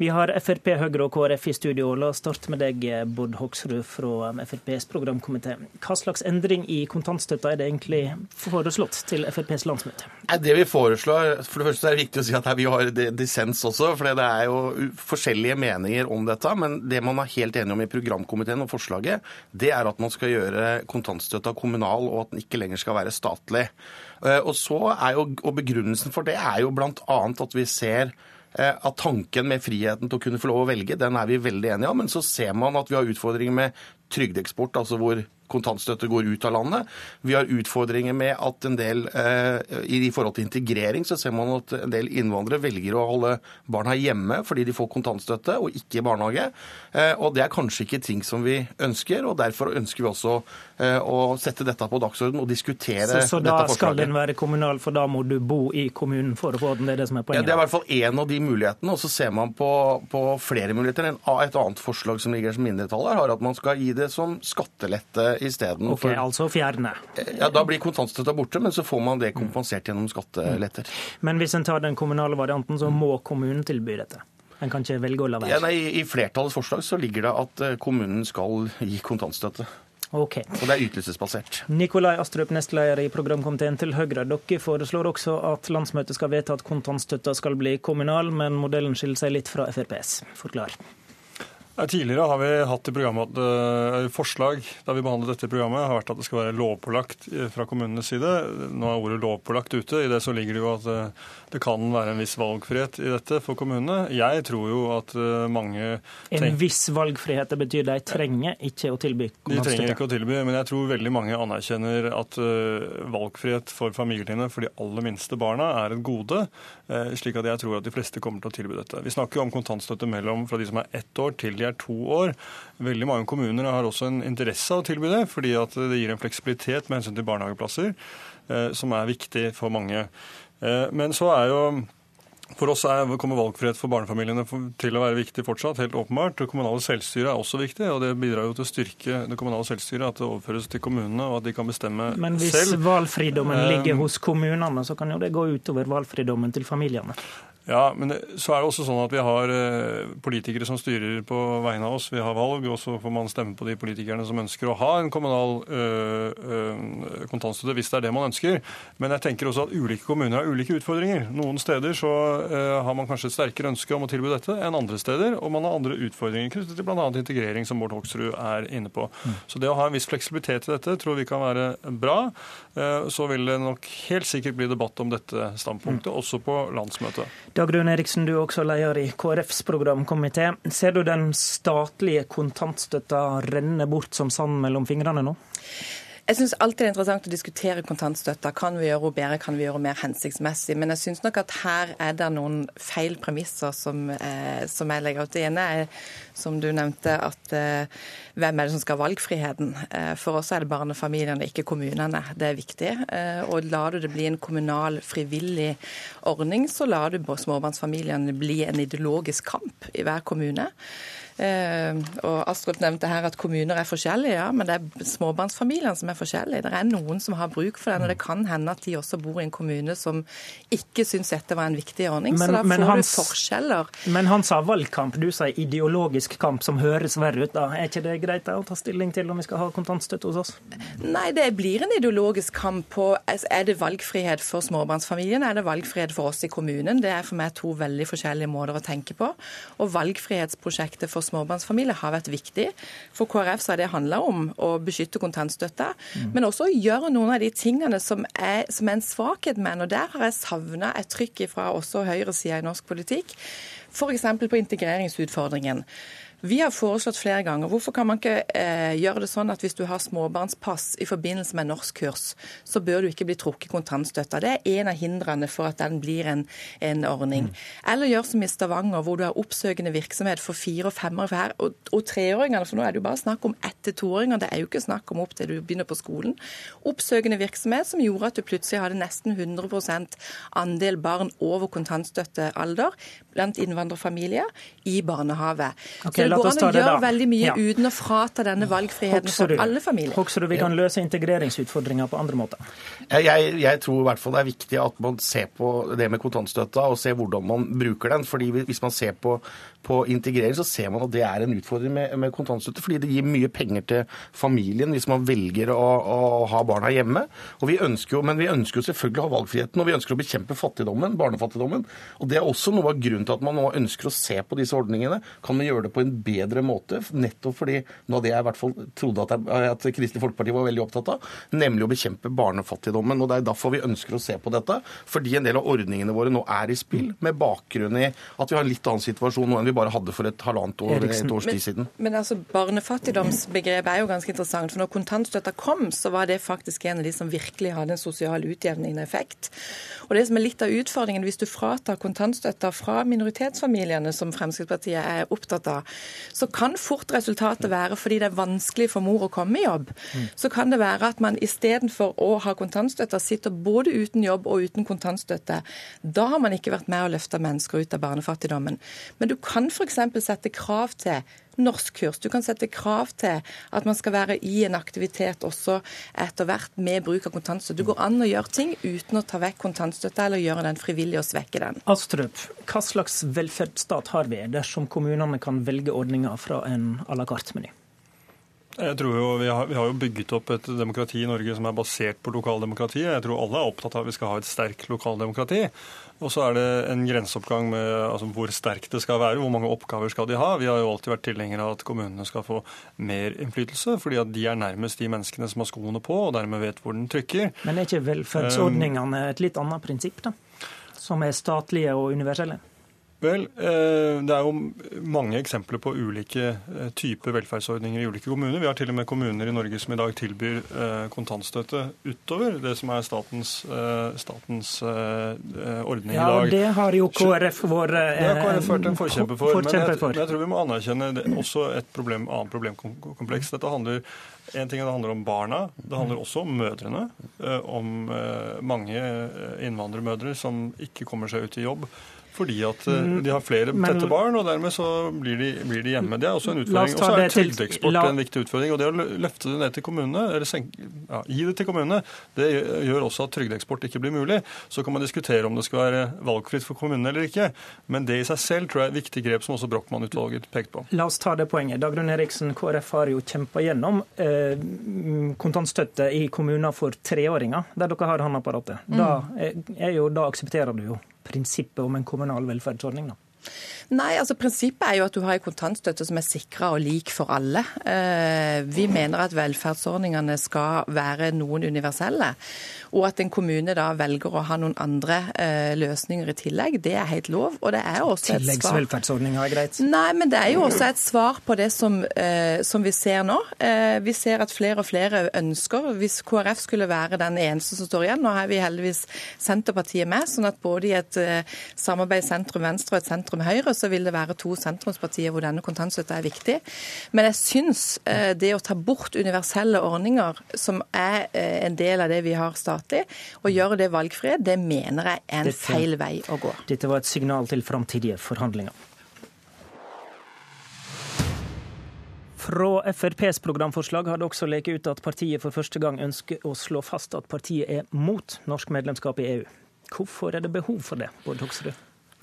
Vi har Frp, Høyre og KrF i studio. La oss starte med deg, Bård Hoksrud fra FrPs programkomité. Hva slags endring i kontantstøtta er det egentlig foreslått til FrPs landsmøte? Det vi foreslår, For det første er det viktig å si at vi har dissens også, for det er jo forskjellige meninger om dette. Men det man er helt enig om i programkomiteen og forslaget, det er at man skal gjøre kontantstøtta kommunal, og at den ikke lenger skal være statlig. Eh, og, så er jo, og Begrunnelsen for det er jo bl.a. at vi ser eh, at tanken med friheten til å kunne få lov å velge, den er vi veldig enige om. Men så ser man at vi har utfordringer med trygdeeksport, altså hvor kontantstøtte går ut av landet. Vi har utfordringer med at en del eh, I forhold til integrering så ser man at en del innvandrere velger å holde barna hjemme fordi de får kontantstøtte og ikke i barnehage. Eh, og det er kanskje ikke ting som vi ønsker, og derfor ønsker vi også eh, å sette dette på dagsorden og diskutere så, så dette forslaget. Så da skal den være kommunal, for da må du bo i kommunen for å få den? Det er det som er poenget? Ja, det er i hvert fall én av de mulighetene. Og så ser man på, på flere muligheter. Et annet forslag som ligger som mindretall her, har at man skal gi det som skattelette isteden. Ok, altså fjerne? Ja, Da blir kontantstøtta borte, men så får man det kompensert gjennom skatteletter. Men hvis en tar den kommunale varianten, så må kommunen tilby dette? En kan ikke velge å la være? Ja, nei, I flertallets forslag så ligger det at eh, kommunen skal gi kontantstøtte. Ok. Og det er ytelsesbasert. Nikolai Astrup, nestleder i programkomiteen til Høyre. Dere foreslår også at landsmøtet skal vedta at kontantstøtta skal bli kommunal, men modellen skiller seg litt fra FrPs. Forklar. Tidligere har vi hatt i programmet uh, forslag da vi behandlet dette programmet, har vært at det skal være lovpålagt eh, fra kommunenes side. Nå er ordet lovpålagt ute. I det så ligger det jo at uh, det kan være en viss valgfrihet i dette for kommunene. Jeg tror jo at mange En viss valgfrihet, det betyr de trenger ikke å tilby? De trenger ikke å tilby, men jeg tror veldig mange anerkjenner at valgfrihet for familiene for de aller minste barna er et gode, slik at jeg tror at de fleste kommer til å tilby dette. Vi snakker jo om kontantstøtte mellom fra de som er ett år til de er to år. Veldig mange kommuner har også en interesse av å tilby det, fordi at det gir en fleksibilitet med hensyn til barnehageplasser eh, som er viktig for mange. Eh, men så er jo for oss er, kommer valgfrihet for barnefamiliene til å være viktig fortsatt, helt åpenbart. Det kommunale selvstyret er også viktig, og det bidrar jo til å styrke det kommunale selvstyret at det overføres til kommunene, og at de kan bestemme selv. Men hvis selv. valgfridommen ligger hos kommunene, så kan jo det gå utover valgfridommen til familiene? Ja, men så er det også sånn at vi har eh, politikere som styrer på vegne av oss. Vi har valg, og så får man stemme på de politikerne som ønsker å ha en kommunal øh, øh, kontantstøtte, hvis det er det man ønsker. Men jeg tenker også at ulike kommuner har ulike utfordringer. Noen steder så ø, har man kanskje et sterkere ønske om å tilby dette enn andre steder, og man har andre utfordringer knyttet til bl.a. integrering, som Bård Hoksrud er inne på. Mm. Så det å ha en viss fleksibilitet i dette tror vi kan være bra. Så vil det nok helt sikkert bli debatt om dette standpunktet, mm. også på landsmøtet. Dagrun Eriksen, du er også leder i KrFs programkomité. Ser du den statlige kontantstøtta renne bort som sand mellom fingrene nå? Jeg syns alltid det er interessant å diskutere kontantstøtta. Kan vi gjøre henne bedre, kan vi gjøre henne mer hensiktsmessig? Men jeg syns nok at her er det noen feil premisser som, eh, som jeg legger ut. Det ene er, som du nevnte, at eh, hvem er det som skal ha valgfriheten? Eh, for oss er det barnefamiliene, ikke kommunene. Det er viktig. Eh, og lar du det bli en kommunal, frivillig ordning, så lar du småbarnsfamiliene bli en ideologisk kamp i hver kommune. Eh, og Astrup nevnte her at kommuner er forskjellige, ja, men det er småbarnsfamiliene som er forskjellige. Det er noen som har bruk for den, og det kan hende at de også bor i en kommune som ikke syns dette var en viktig ordning. Men, så da får hans, du forskjeller. Men han sa valgkamp, du sa ideologisk kamp, som høres verre ut. da. Er ikke det greit da, å ta stilling til om vi skal ha kontantstøtte hos oss? Nei, det blir en ideologisk kamp på Er det valgfrihet for småbarnsfamiliene? Er det valgfrihet for oss i kommunen? Det er for meg to veldig forskjellige måter å tenke på. Og valgfrihetsprosjektet for småbarnsfamilier har vært viktig. For KrF så har det handla om å beskytte kontantstøtta, mm. men også å gjøre noen av de tingene som er, som er en svakhet med den. Og der har jeg savna et trykk fra også høyresida i norsk politikk. F.eks. på integreringsutfordringen. Vi har foreslått flere ganger hvorfor kan man ikke eh, gjøre det sånn at hvis du har småbarnspass i forbindelse med norskkurs, så bør du ikke bli trukket kontantstøtta. Det er en av hindrene for at den blir en, en ordning. Mm. Eller gjør som i Stavanger, hvor du har oppsøkende virksomhet for fire og femåringer for og, og treåringene, for nå er det jo bare snakk om ett til toåringer. Det er jo ikke snakk om opp til du begynner på skolen. Oppsøkende virksomhet som gjorde at du plutselig hadde nesten 100% andel barn over kontantstøttealder blant innvandrerfamilier i barnehage. Okay, det går an å gjøre veldig mye ja. uten å frata denne valgfriheten for alle familier. Håksrud, vi kan løse integreringsutfordringer på andre måter? Jeg, jeg, tror i hvert fall det er viktig at man ser på det med kontantstøtta og ser hvordan man bruker den. fordi Hvis man ser på, på integrering, så ser man at det er en utfordring med, med, kontantstøtte. Fordi det gir mye penger til familien hvis man velger å, å ha barna hjemme. Og vi ønsker jo, men vi ønsker jo selvfølgelig å ha valgfriheten, og vi ønsker å bekjempe fattigdommen, barnefattigdommen. Og Det er også noe av grunnen til at man nå ønsker å se på disse ordningene. Kan vi gjøre det på en bedre måte? Nettopp fordi noe av det jeg i hvert fall trodde at, at Kristelig Folkeparti var veldig opptatt av, nemlig å bekjempe barnefattigdommen. og Det er derfor vi ønsker å se på dette. Fordi en del av ordningene våre nå er i spill, med bakgrunn i at vi har en litt annen situasjon nå enn vi bare hadde for et halvannet år, et års tid siden. Men, men altså, barnefattigdomsbegrepet er jo ganske interessant. for når kontantstøtta kom, så var det faktisk en av de som virkelig hadde en sosial utjevnende effekt. Og det som er litt av utfordringen, hvis du fratar kontantstøtta fra minoritetsfamiliene, som Fremskrittspartiet er opptatt av, så kan fort resultatet være, fordi det er vanskelig for mor å komme i jobb, så kan det være at man istedenfor å ha kontantstøtta, sitter både uten jobb og uten kontantstøtte. Da har man ikke vært med å løfte mennesker ut av barnefattigdommen. Men du kan f.eks. sette krav til norskkurs. Du kan sette krav til at man skal være i en aktivitet også etter hvert med bruk av kontantstøtte. Du går an å gjøre ting uten å ta vekk kontantstøtte eller gjøre den frivillig og svekke den. Astrup, hva slags velferdsstat har vi dersom kommunene kan velge ordninger fra en à la carte-meny? Jeg tror jo vi har, vi har, jo bygget opp et demokrati i Norge som er basert på lokaldemokratiet. Jeg tror alle er opptatt av at vi skal ha et sterkt lokaldemokrati. Og så er det en grenseoppgang med altså, hvor sterkt det skal være, hvor mange oppgaver skal de ha. Vi har jo alltid vært tilhengere av at kommunene skal få mer innflytelse, fordi at de er nærmest de menneskene som har skoene på, og dermed vet hvor den trykker. Men er ikke velferdsordningene et litt annet prinsipp, da? Som er statlige og universelle? Vel, eh, Det er jo mange eksempler på ulike eh, typer velferdsordninger i ulike kommuner. Vi har til og med kommuner i Norge som i dag tilbyr eh, kontantstøtte utover det som er statens, statens ordning ja, i dag. Ja, Det har jo KrF vært KrF en forkjemper for. Men jeg, jeg, tror vi må anerkjenne det, også et problem, annet problemkompleks. Dette handler en ting er det handler om barna, det handler også om mødrene. Om mange innvandrermødre som ikke kommer seg ut i jobb fordi at eh, mm. de har flere tette barn, og dermed så blir de, blir de hjemme. Det er også en utfordring. Og så er trygdeeksport en viktig utfordring. Og det å løfte det ned til kommunene, eller senke, ja, gi det til kommunene, det gjør også at trygdeeksport ikke blir mulig. Så kan man diskutere om det skal være valgfritt for kommunene eller ikke. Men det i seg selv tror jeg er et viktig grep som også Brochmann-utvalget pekte på. La oss ta det poenget. Dagrun Eriksen, KrF har jo kjempa gjennom eh, kontantstøtte i kommuner for treåringer, der dere har håndapparatet. Mm. Da, er, er jo, da aksepterer du jo prinsippet om en kommunal velferdsordning? da? Nei, altså Prinsippet er jo at du har en kontantstøtte som er sikra og lik for alle. Eh, vi mener at velferdsordningene skal være noen universelle. Og at en kommune da velger å ha noen andre eh, løsninger i tillegg, det er helt lov. Og det er også et svar Tilleggsvelferdsordninger er greit? Nei, men det er jo også et svar på det som, eh, som vi ser nå. Vi ser at flere og flere ønsker, hvis KrF skulle være den eneste som står igjen, nå har vi heldigvis Senterpartiet med, sånn at både i et samarbeid sentrum-venstre og et sentrum-høyre så vil det være to sentrumspartier hvor denne kontantstøtta er viktig. Men jeg syns eh, det å ta bort universelle ordninger, som er eh, en del av det vi har statlig, og gjøre det valgfrie, det mener jeg er en dette, feil vei å gå. Dette var et signal til framtidige forhandlinger. Fra FrPs programforslag har det også leket ut at partiet for første gang ønsker å slå fast at partiet er mot norsk medlemskap i EU. Hvorfor er det behov for det, Bård Hoksrud?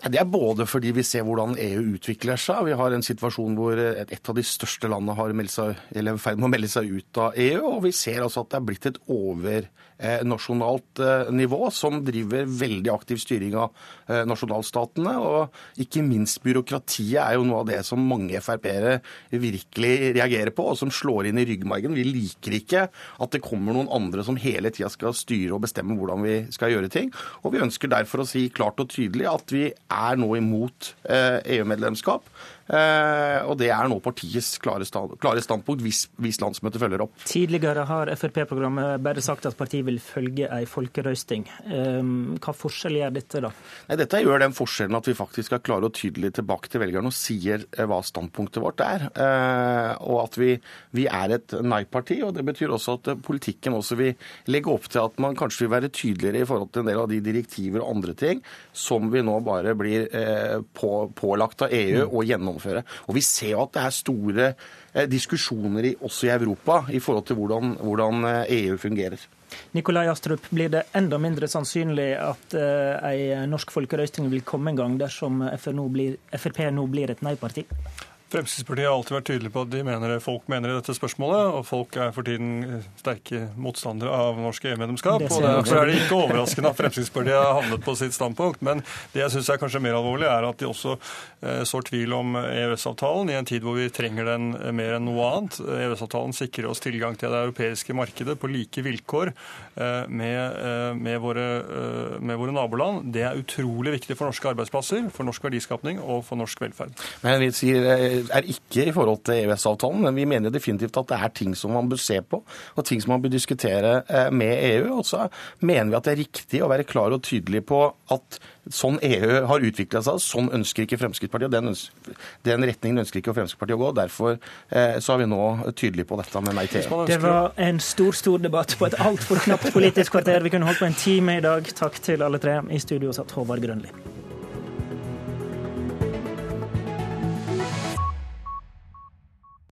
Det er både fordi vi ser hvordan EU utvikler seg. Vi har en situasjon hvor et av de største landene har meldt seg, eller er i ferd med å melde seg ut av EU. Og vi ser altså at det er blitt et overnasjonalt eh, nivå som driver veldig aktiv styring av eh, nasjonalstatene. Og ikke minst byråkratiet er jo noe av det som mange Frp-ere virkelig reagerer på, og som slår inn i ryggmargen. Vi liker ikke at det kommer noen andre som hele tida skal styre og bestemme hvordan vi skal gjøre ting. Og vi ønsker derfor å si klart og tydelig at vi er nå imot EU-medlemskap. Eh, og det er nå partiets klare, stand, klare standpunkt hvis, hvis landsmøtet følger opp. Tidligere har Frp-programmet bare sagt at partiet vil følge ei folkerøsting. Ehm, hva forskjell gjør dette, da? Nei, dette gjør den forskjellen at vi faktisk er klare og tydelige tilbake til velgerne og sier eh, hva standpunktet vårt er. Eh, og at vi, vi er et nei-parti. og Det betyr også at politikken også vil legge opp til at man kanskje vil være tydeligere i forhold til en del av de direktiver og andre ting som vi nå bare blir på, pålagt av EU og å gjennomføre. Og vi ser jo at det er store eh, diskusjoner også i Europa i forhold til hvordan, hvordan EU eh, fungerer. Nikolai Astrup, blir det enda mindre sannsynlig at uh, ei norsk folkerøsting vil komme en gang dersom Frp nå blir et nei-parti? Fremskrittspartiet har alltid vært tydelig på at de mener det folk mener i dette spørsmålet, og folk er for tiden sterke motstandere av norsk EU-medlemskap. og Derfor er det ikke overraskende at Fremskrittspartiet har havnet på sitt standpunkt. Men det jeg syns er kanskje mer alvorlig, er at de også eh, sår tvil om EØS-avtalen i en tid hvor vi trenger den mer enn noe annet. EØS-avtalen sikrer oss tilgang til det europeiske markedet på like vilkår eh, med, eh, med, våre, eh, med våre naboland. Det er utrolig viktig for norske arbeidsplasser, for norsk verdiskapning og for norsk velferd. Men vi sier eh, er ikke i forhold til EØS-avtalen, men vi mener definitivt at det er ting som man bør se på, og ting som man bør diskutere eh, med EU. Og så mener vi at det er riktig å være klar og tydelig på at sånn EU har utvikla seg, sånn ønsker ikke Fremskrittspartiet. og den, ønsker, den, retningen ønsker ikke Fremskrittspartiet å gå. Derfor eh, så er vi nå tydelige på dette med nei til EU. Det var en stor, stor debatt på et altfor knapt politisk kvarter. Vi kunne holdt på en time i dag. Takk til alle tre. I studio satt Håvard Grønli.